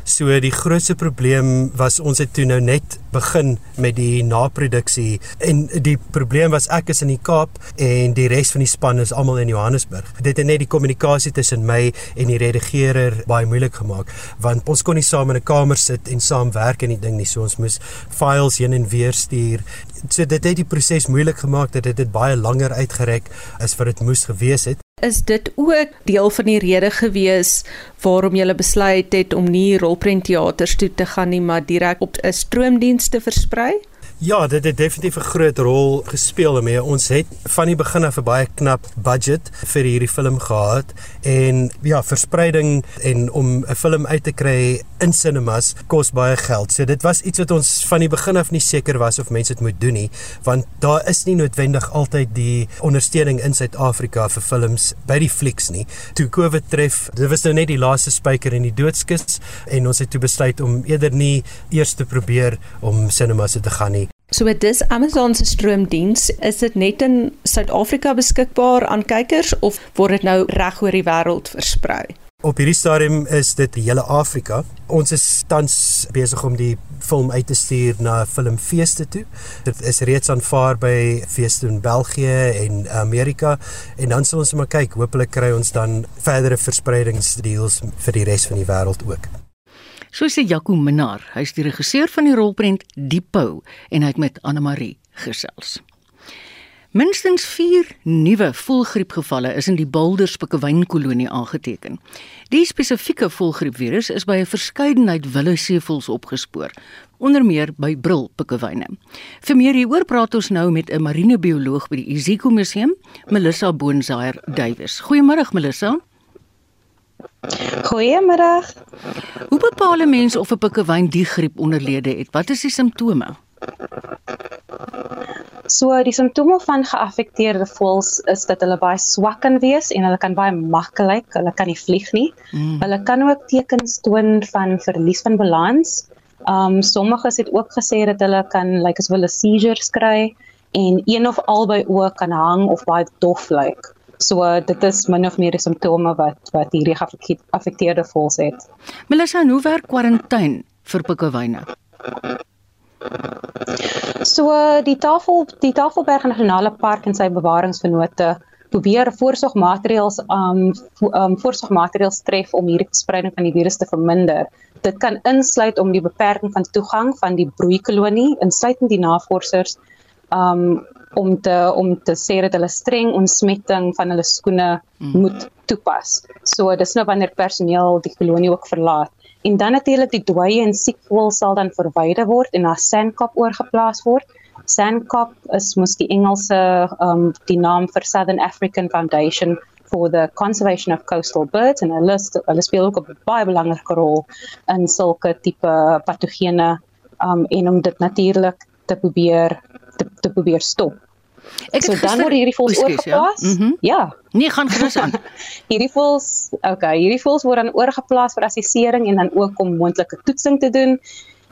So die grootste probleem was ons het toe nou net begin met die naproduksie en die probleem was ek is in die Kaap en die res van die span is almal in Johannesburg. Dit het net die kommunikasie tussen my en die redigeerder baie moeilik gemaak want ons kon nie saam in 'n kamer sit en saam werk aan die ding nie. So ons moes files heen en weer stuur. So dit het die proses moeilik gemaak dat dit dit baie langer uitgereik as wat dit moes gewees het. Is dit ook deel van die rede gewees waarom jy besluit het om nie rolprentteaters toe te gaan nie, maar direk op 'n stroomdiens te versprei? Ja, dit het definitief 'n groot rol gespeel daarmee. Ons het van die begin af 'n baie knap budget vir hierdie film gehad en ja, verspreiding en om 'n film uit te kry in cinemas kos baie geld. So dit was iets wat ons van die begin af nie seker was of mense dit moet doen nie, want daar is nie noodwendig altyd die ondersteuning in Suid-Afrika vir films by die flieks nie. Toe COVID tref, dit was nou net die laaste spyker in die doodskus en ons het toe besluit om eerder nie eers te probeer om cinemas te gaan nie So dis Amazon se stroomdiens, is dit net in Suid-Afrika beskikbaar aan kykers of word dit nou reg oor die wêreld versprei? Op hierdie stadium is dit die hele Afrika. Ons is tans besig om die film uit te stuur na filmfeeste toe. Dit is reeds aanvaar by feeste in België en Amerika en dan sal ons maar kyk, hopelik kry ons dan verdere verspreidingsdeals vir die res van die wêreld ook. So sê Jaco Minnar, hy's die regisseur van die rolprent Die Pou en hy het met Anne Marie gesels. Minstens 4 nuwe voelgriepgevalle is in die Boulders Pikkewyn-kolonie aangeteken. Die spesifieke voelgriepvirus is by 'n verskeidenheid wilde seevoëls opgespoor, onder meer by brilpikkewyne. Vir meer hieroor praat ons nou met 'n marinebioloog by die Iziko Museum, Melissa Boonsaier Duwys. Goeiemôre Melissa. Goeiemôre. Hoe bepaal 'n mens of 'n pikkewyn die griep onderlede het? Wat is die simptome? So die simptome van geaffekteerde voëls is dat hulle baie swak kan wees en hulle kan baie maklik, hulle kan nie vlieg nie. Mm. Hulle kan ook tekens toon van verlies van balans. Um sommiges het ook gesê dat hulle kan lyk like, asof hulle seizures kry en een of albei oë kan hang of baie dof lyk. Like. So uh, dit is min of meer die simptome wat wat hierdie geaffekteerde voëls het. Melissa, hoe werk kwarantyne vir pikkewyne? So uh, die tafel die Tafelberg Nasionale Park en sy bewaringsvennote probeer voorsorgmaatreëls um um voorsorgmaatreëls tref om hierdie verspreiding van die virus te verminder. Dit kan insluit om die beperking van toegang van die broeikolonie, insluitend die navorsers um om te om te sê dat hulle streng ontsmetting van hulle skoene mm. moet toepas. So dis nou wanneer personeel die kolonie ook verlaat En dan natuurlik die dooie en siek voël sal dan verwyder word en na sandkap oorgeplaas word. Sandkap is mos die Engelse um die naam vir Southern African Foundation for the conservation of coastal birds en hulle hulle speel ook 'n baie belangrike rol in sulke tipe patogene um en om dit natuurlik te probeer te, te probeer stop. Ek so dan word hierdie voels oorgeplaas. Ja. Mm -hmm. ja. Nee, gaan gerus aan. hierdie voels, okay, hierdie voels word dan oorgeplaas vir assessering en dan ook om moontlike toetsing te doen.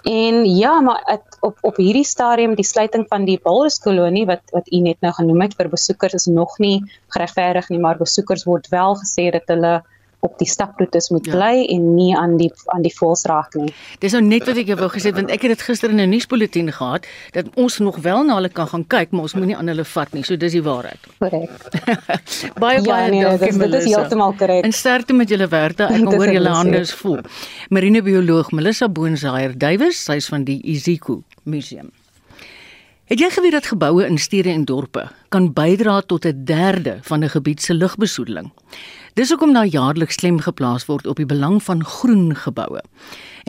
En ja, maar het, op op hierdie stadium die sluiting van die walruskolonie wat wat u net nou genoem het vir besoekers is nog nie geregverdig nie, maar besoekers word wel gesê dat hulle op die staproetes moet ja. bly en nie aan die aan die vols raak nie. Dis nou net wat ek wou gesê want ek het dit gister in 'n nuusbulletin gehad dat ons nog wel na hulle kan gaan kyk, maar ons moenie aan hulle vat nie. So dis die waarheid. Korrek. baie ja, baie nee, dankie Melissa. Dit is heeltemal korrek. En sterkte met julle werk. Ek kan hoor julle hande is vol. Marinebioloog Melissa Boonsaier Duwys, sy's van die Iziko Museum. Het jy geweet dat geboue in stede en dorpe kan bydra tot 'n derde van 'n gebied se lugbesoedeling? Dis hoekom daar jaarliks klem geplaas word op die belang van groen geboue.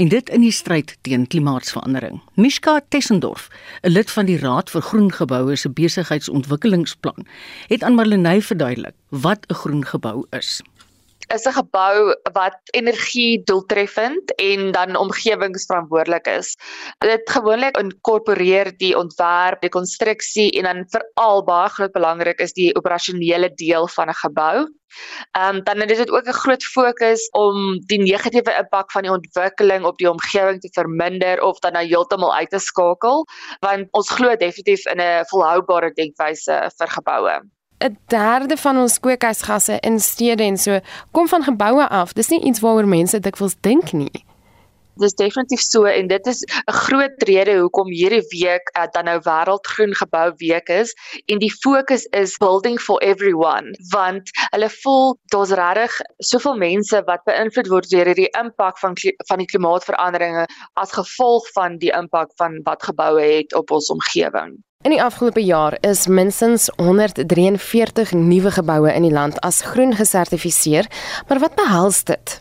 En dit in die stryd teen klimaatsverandering. Mishka Tessendorf, 'n lid van die Raad vir Groen Geboue se besigheidsontwikkelingsplan, het aan Marlenae verduidelik wat 'n groen gebou is is 'n gebou wat energie doeltreffend en dan omgewingsverantwoordelik is. Dit gewoonlik inkorporeer die ontwerp, die konstruksie en dan veral baie groot belangrik is die operasionele deel van 'n gebou. Ehm um, dan is dit ook 'n groot fokus om die negatiewe impak van die ontwikkeling op die omgewing te verminder of dan nou heeltemal uit te skakel, want ons glo definitief in 'n volhoubare denkwyse vir geboue. 'n derde van ons kweekhuisgasse in stede en so kom van geboue af. Dis nie iets waaroor mense dikwels dink nie. Dis definitief so en dit is 'n groot rede hoekom hierdie week uh, dan nou wêreldgroen gebou week is en die fokus is building for everyone want hulle voel daar's regtig soveel mense wat beïnvloed word deur hierdie impak van van die klimaatsveranderinge as gevolg van die impak van wat geboue het op ons omgewing. In die afgelope jaar is minstens 143 nuwe geboue in die land as groen gesertifiseer, maar wat behels dit?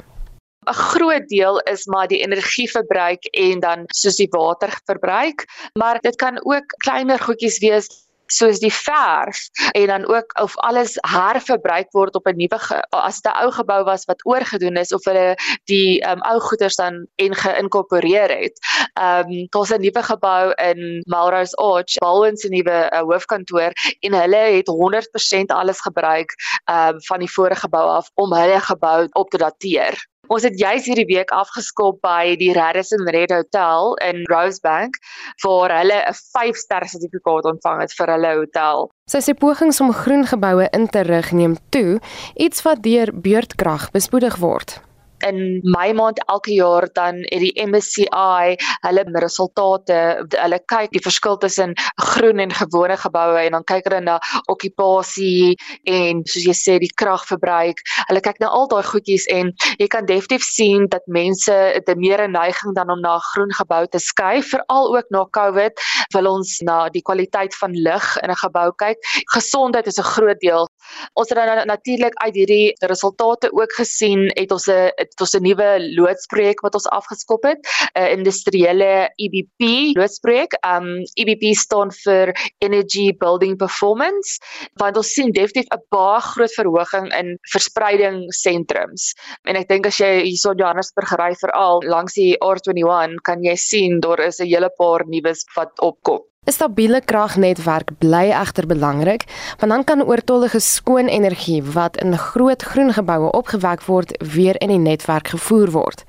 'n Groot deel is maar die energieverbruik en dan soos die waterverbruik, maar dit kan ook kleiner goedjies wees soos die verf en dan ook of alles herverbruik word op 'n nuwe as dit 'n ou gebou was wat oorgedoen is of hulle die um, ou goederes dan en geïnkorporeer het. Ehm um, daar's 'n nuwe gebou in Melrose Arch, Baldwin se nuwe uh, hoofkantoor en hulle het 100% alles gebruik ehm um, van die vorige gebou af om hulle gebou op te dateer. Ons het juis hierdie week afgeskop by die Radisson Red Hotel in Rosebank waar hulle 'n 5-ster sertifikaat ontvang het vir hulle hotel. Sy sê pogings om groen geboue in te rig neem toe, iets wat deur beurtkrag bespoedig word in Mei maand elke jaar dan het die MSCI hulle resultate hulle kyk die verskil tussen groen en gewone geboue en dan kyk hulle na okupasie en soos jy sê die kragverbruik. Hulle kyk na al daai goedjies en jy kan definitief sien dat mense 'n meer neiging dan om na 'n groen gebou te skuif veral ook na Covid wil ons na die kwaliteit van lug in 'n gebou kyk. Gesondheid is 'n groot deel. Ons het dan natuurlik uit hierdie resultate ook gesien het ons 'n het ons 'n nuwe loodsprojek wat ons afgeskop het, 'n industriële EBP loodsprojek. Um EBP staan vir Energy Building Performance, want ons sien definitief 'n baie groot verhoging in verspreiding sentrums. En ek dink as jy hierso in Johannesburg ry veral langs die R21, kan jy sien daar is 'n hele paar nuus wat opkom. 'n Stabiele kragnetwerk bly egter belangrik, want dan kan oortollige skoon energie wat in groot groen geboue opgewek word, weer in die netwerk gevoer word.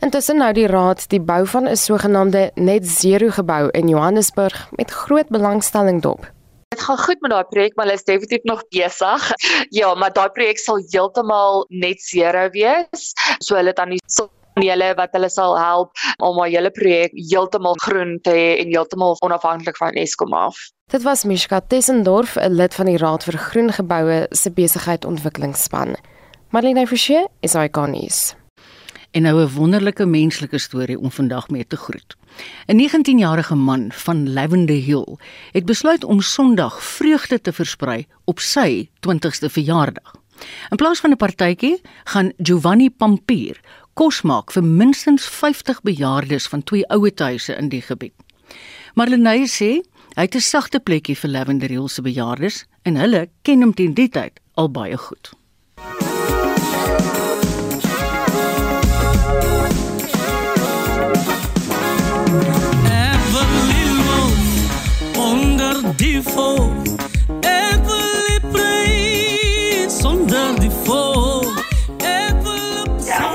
Intussen nou die raad die bou van 'n sogenaamde net zero gebou in Johannesburg met groot belangstelling dop. Dit gaan goed met daai projek, maar hulle is definitief nog besig. Ja, maar daai projek sal heeltemal net zero wees. So hulle dan die panele wat hulle sal help om my hele projek heeltemal groen te hê en heeltemal onafhanklik van Eskom af. Dit was Mishka Tessendorf, 'n lid van die Raad vir Groen Geboue se besigheidsontwikkelingsspan. Marlene Forsie is ikonies. En nou 'n wonderlike menslike storie om vandag mee te groet. 'n 19-jarige man van Lavender Hill het besluit om Sondag vreugde te versprei op sy 20ste verjaardag. In plaas van 'n partytjie gaan Giovanni Pampier kos maak vir minstens 50 bejaardes van twee ouetehuise in die gebied. Marlenae sê hy het 'n sagte plekkie vir Lavender Hill se bejaardes en hulle ken hom teen die tyd al baie goed.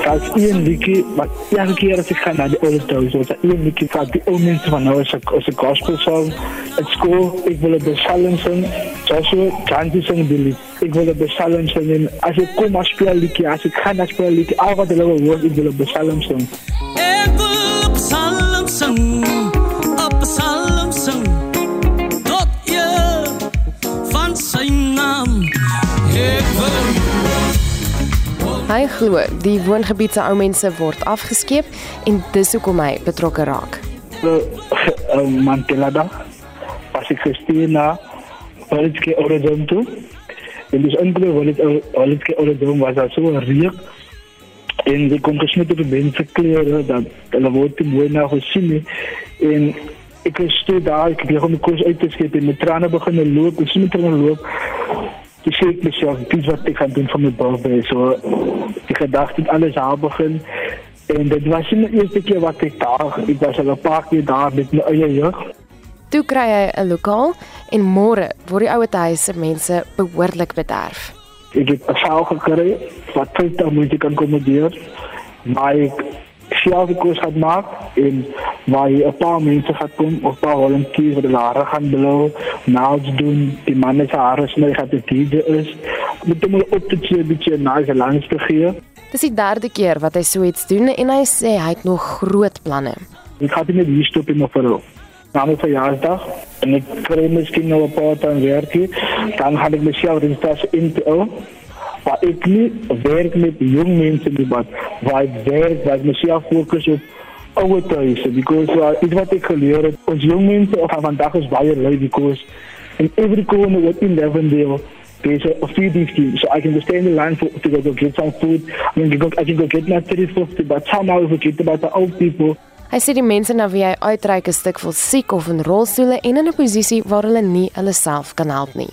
Als een liedje, maar elke keer als ik ga naar de oude thuis, was er één liedje van die oude mensen van nou, als een gospel song. Het school, ik wil de psalm zingen, zoals we chanten zingen die lied. Ik wil de psalm zingen. Als ik kom als speel liedje, als ik ga naar speel liedje, al wat er wordt, ik wil de psalm zingen. ek wil psalm sing op psalm sing tot eer van sy naam ek wil Hy glo die woongebied se ou mense word afgeskeep en dis hoekom hy betrokke raak. Uh, Mandela dag was ik gestuurd naar Walitke Oredom toe. En dus enkele Walitke Oredom was dat zo reek. En ik kon gesmet op de mensen kleren, dat hulle wordt te mooi naar gezien. he. En ik was toe daar, heb gewoon de koers uit te schepen en mijn tranen beginnen lopen, ik zie mijn tranen lopen. Toen zei ik mezelf, dit is wat ik ga doen van mijn birthday. Zo, die gedachte dat alles haar begin. En dit was niet de eerste keer wat ik daar, ik was al een paar keer daar met mijn eie jeugd. Toe kry hy 'n lokaal en môre word die ouer huis se mense behoorlik bederf. Ik heb een zaal gekregen wat 50 mensen kan accommoderen. Waar ik zelf de koers ga maken. En waar je een paar mensen gaat komen. Of een paar volunteers voor de laren gaan blowen. Naals doen. Die mannen zijn haren snijden. Gaat de DJ is. Met hem op te beetje naar zijn langs te geven. Dis die derde keer wat hy so iets doen en hy sê hy het nog groot planne. Ik ga niet hier stoppen in mijn verloop. Na mijn verjaarsdag. En ik krijg misschien nog een paar tijd werken. Dan ga ik mezelf registreren in te Waar ik niet werk met jong mensen, nie, maar waar ik werk, waar ik mezelf focus op oude thuisen. Because uh, iets wat ik geleerd heb, ons jong mensen van vandaag is baie lui because in every corner within Levendale, there's a, a feeding scheme. So I can go stay in the line for, to go, go get some food. I can go, I can go get my 350, but somehow I forget about the old people. Hy sê die mense na wie hy uitreik is stuk vol siek of in rolstoele en in 'n posisie waar hulle nie hulle self kan help nie.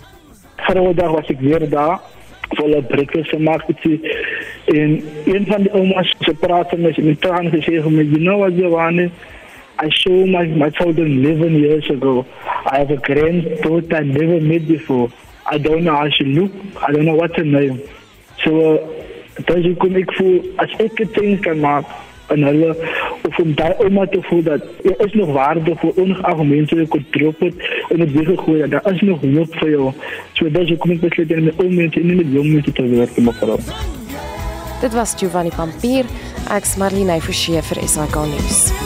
Vrijdag was ik weer daar een breakfast gemaakt. En een van de oma's, ze praten met me, tranen gezegd me, you know what, Giovanni? I saw my, my children 11 years ago. I have a granddaughter I never met before. I don't know how she look. I don't know what her name. So, uh, dus hoe kom ik voel, als ik het things kan maken, en hulle, of om die oma te voelen dat er is nog waarde voor ongeacht mensen je kunt droppen en het weggegooid, dat er is nog hoop voor jou. So, dus hoe kom ik besluiten met oude mensen en met jong mensen te werken, mevrouw. Dit was Giovanni Pampier, ek's Marlene Forsie vir SAK nuus.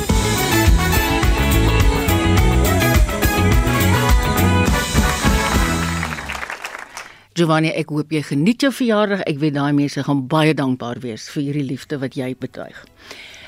Giovanni, ek hoop jy geniet jou verjaardag. Ek weet daai mense gaan baie dankbaar wees vir hierdie liefde wat jy betuig.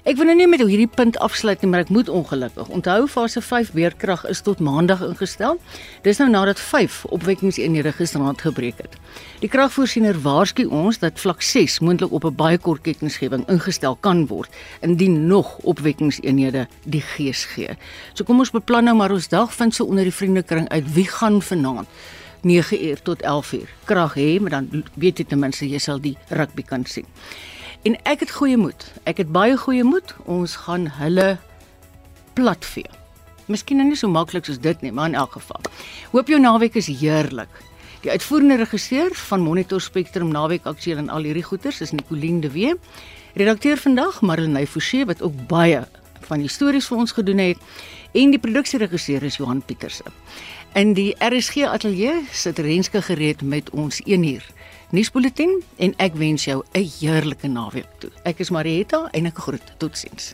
Ek wil nou nie met hierdie punt afsluit nie, maar ek moet ongelukkig. Onthou fase 5 weerkrag is tot maandag ingestel. Dis nou nadat 5 opwekkingseenhede gisteraand gebreek het. Die kragvoorsiener waarsku ons dat vlak 6 moontlik op 'n baie kort kettingsgewing ingestel kan word indien nog opwekkingseenhede die gees gee. So kom ons beplan nou maar ons dag vind so onder die vriendekring uit wie gaan vanaand 9 uur tot 11 uur krag hê, maar dan weet jy ten minste jy sal die rugby kan sien. En ek het goeie moed. Ek het baie goeie moed. Ons gaan hulle platvee. Miskien nou nie so maklik soos dit nie, maar in elk geval. Hoop jou naweek is heerlik. Die uitvoerende regisseur van Monitor Spectrum naweek aksie en al hierdie goeters is Nicoline de Wee. Redakteur vandag Marlenae Forsie wat ook baie van die stories vir ons gedoen het en die produksieregisseur is Johan Pieterse. In die RSG ateljee sit Renske gereed met ons 1 uur nuusbulletin en ek wens jou 'n heerlike naweek toe. Ek is Marietta en ek groet. Totsiens.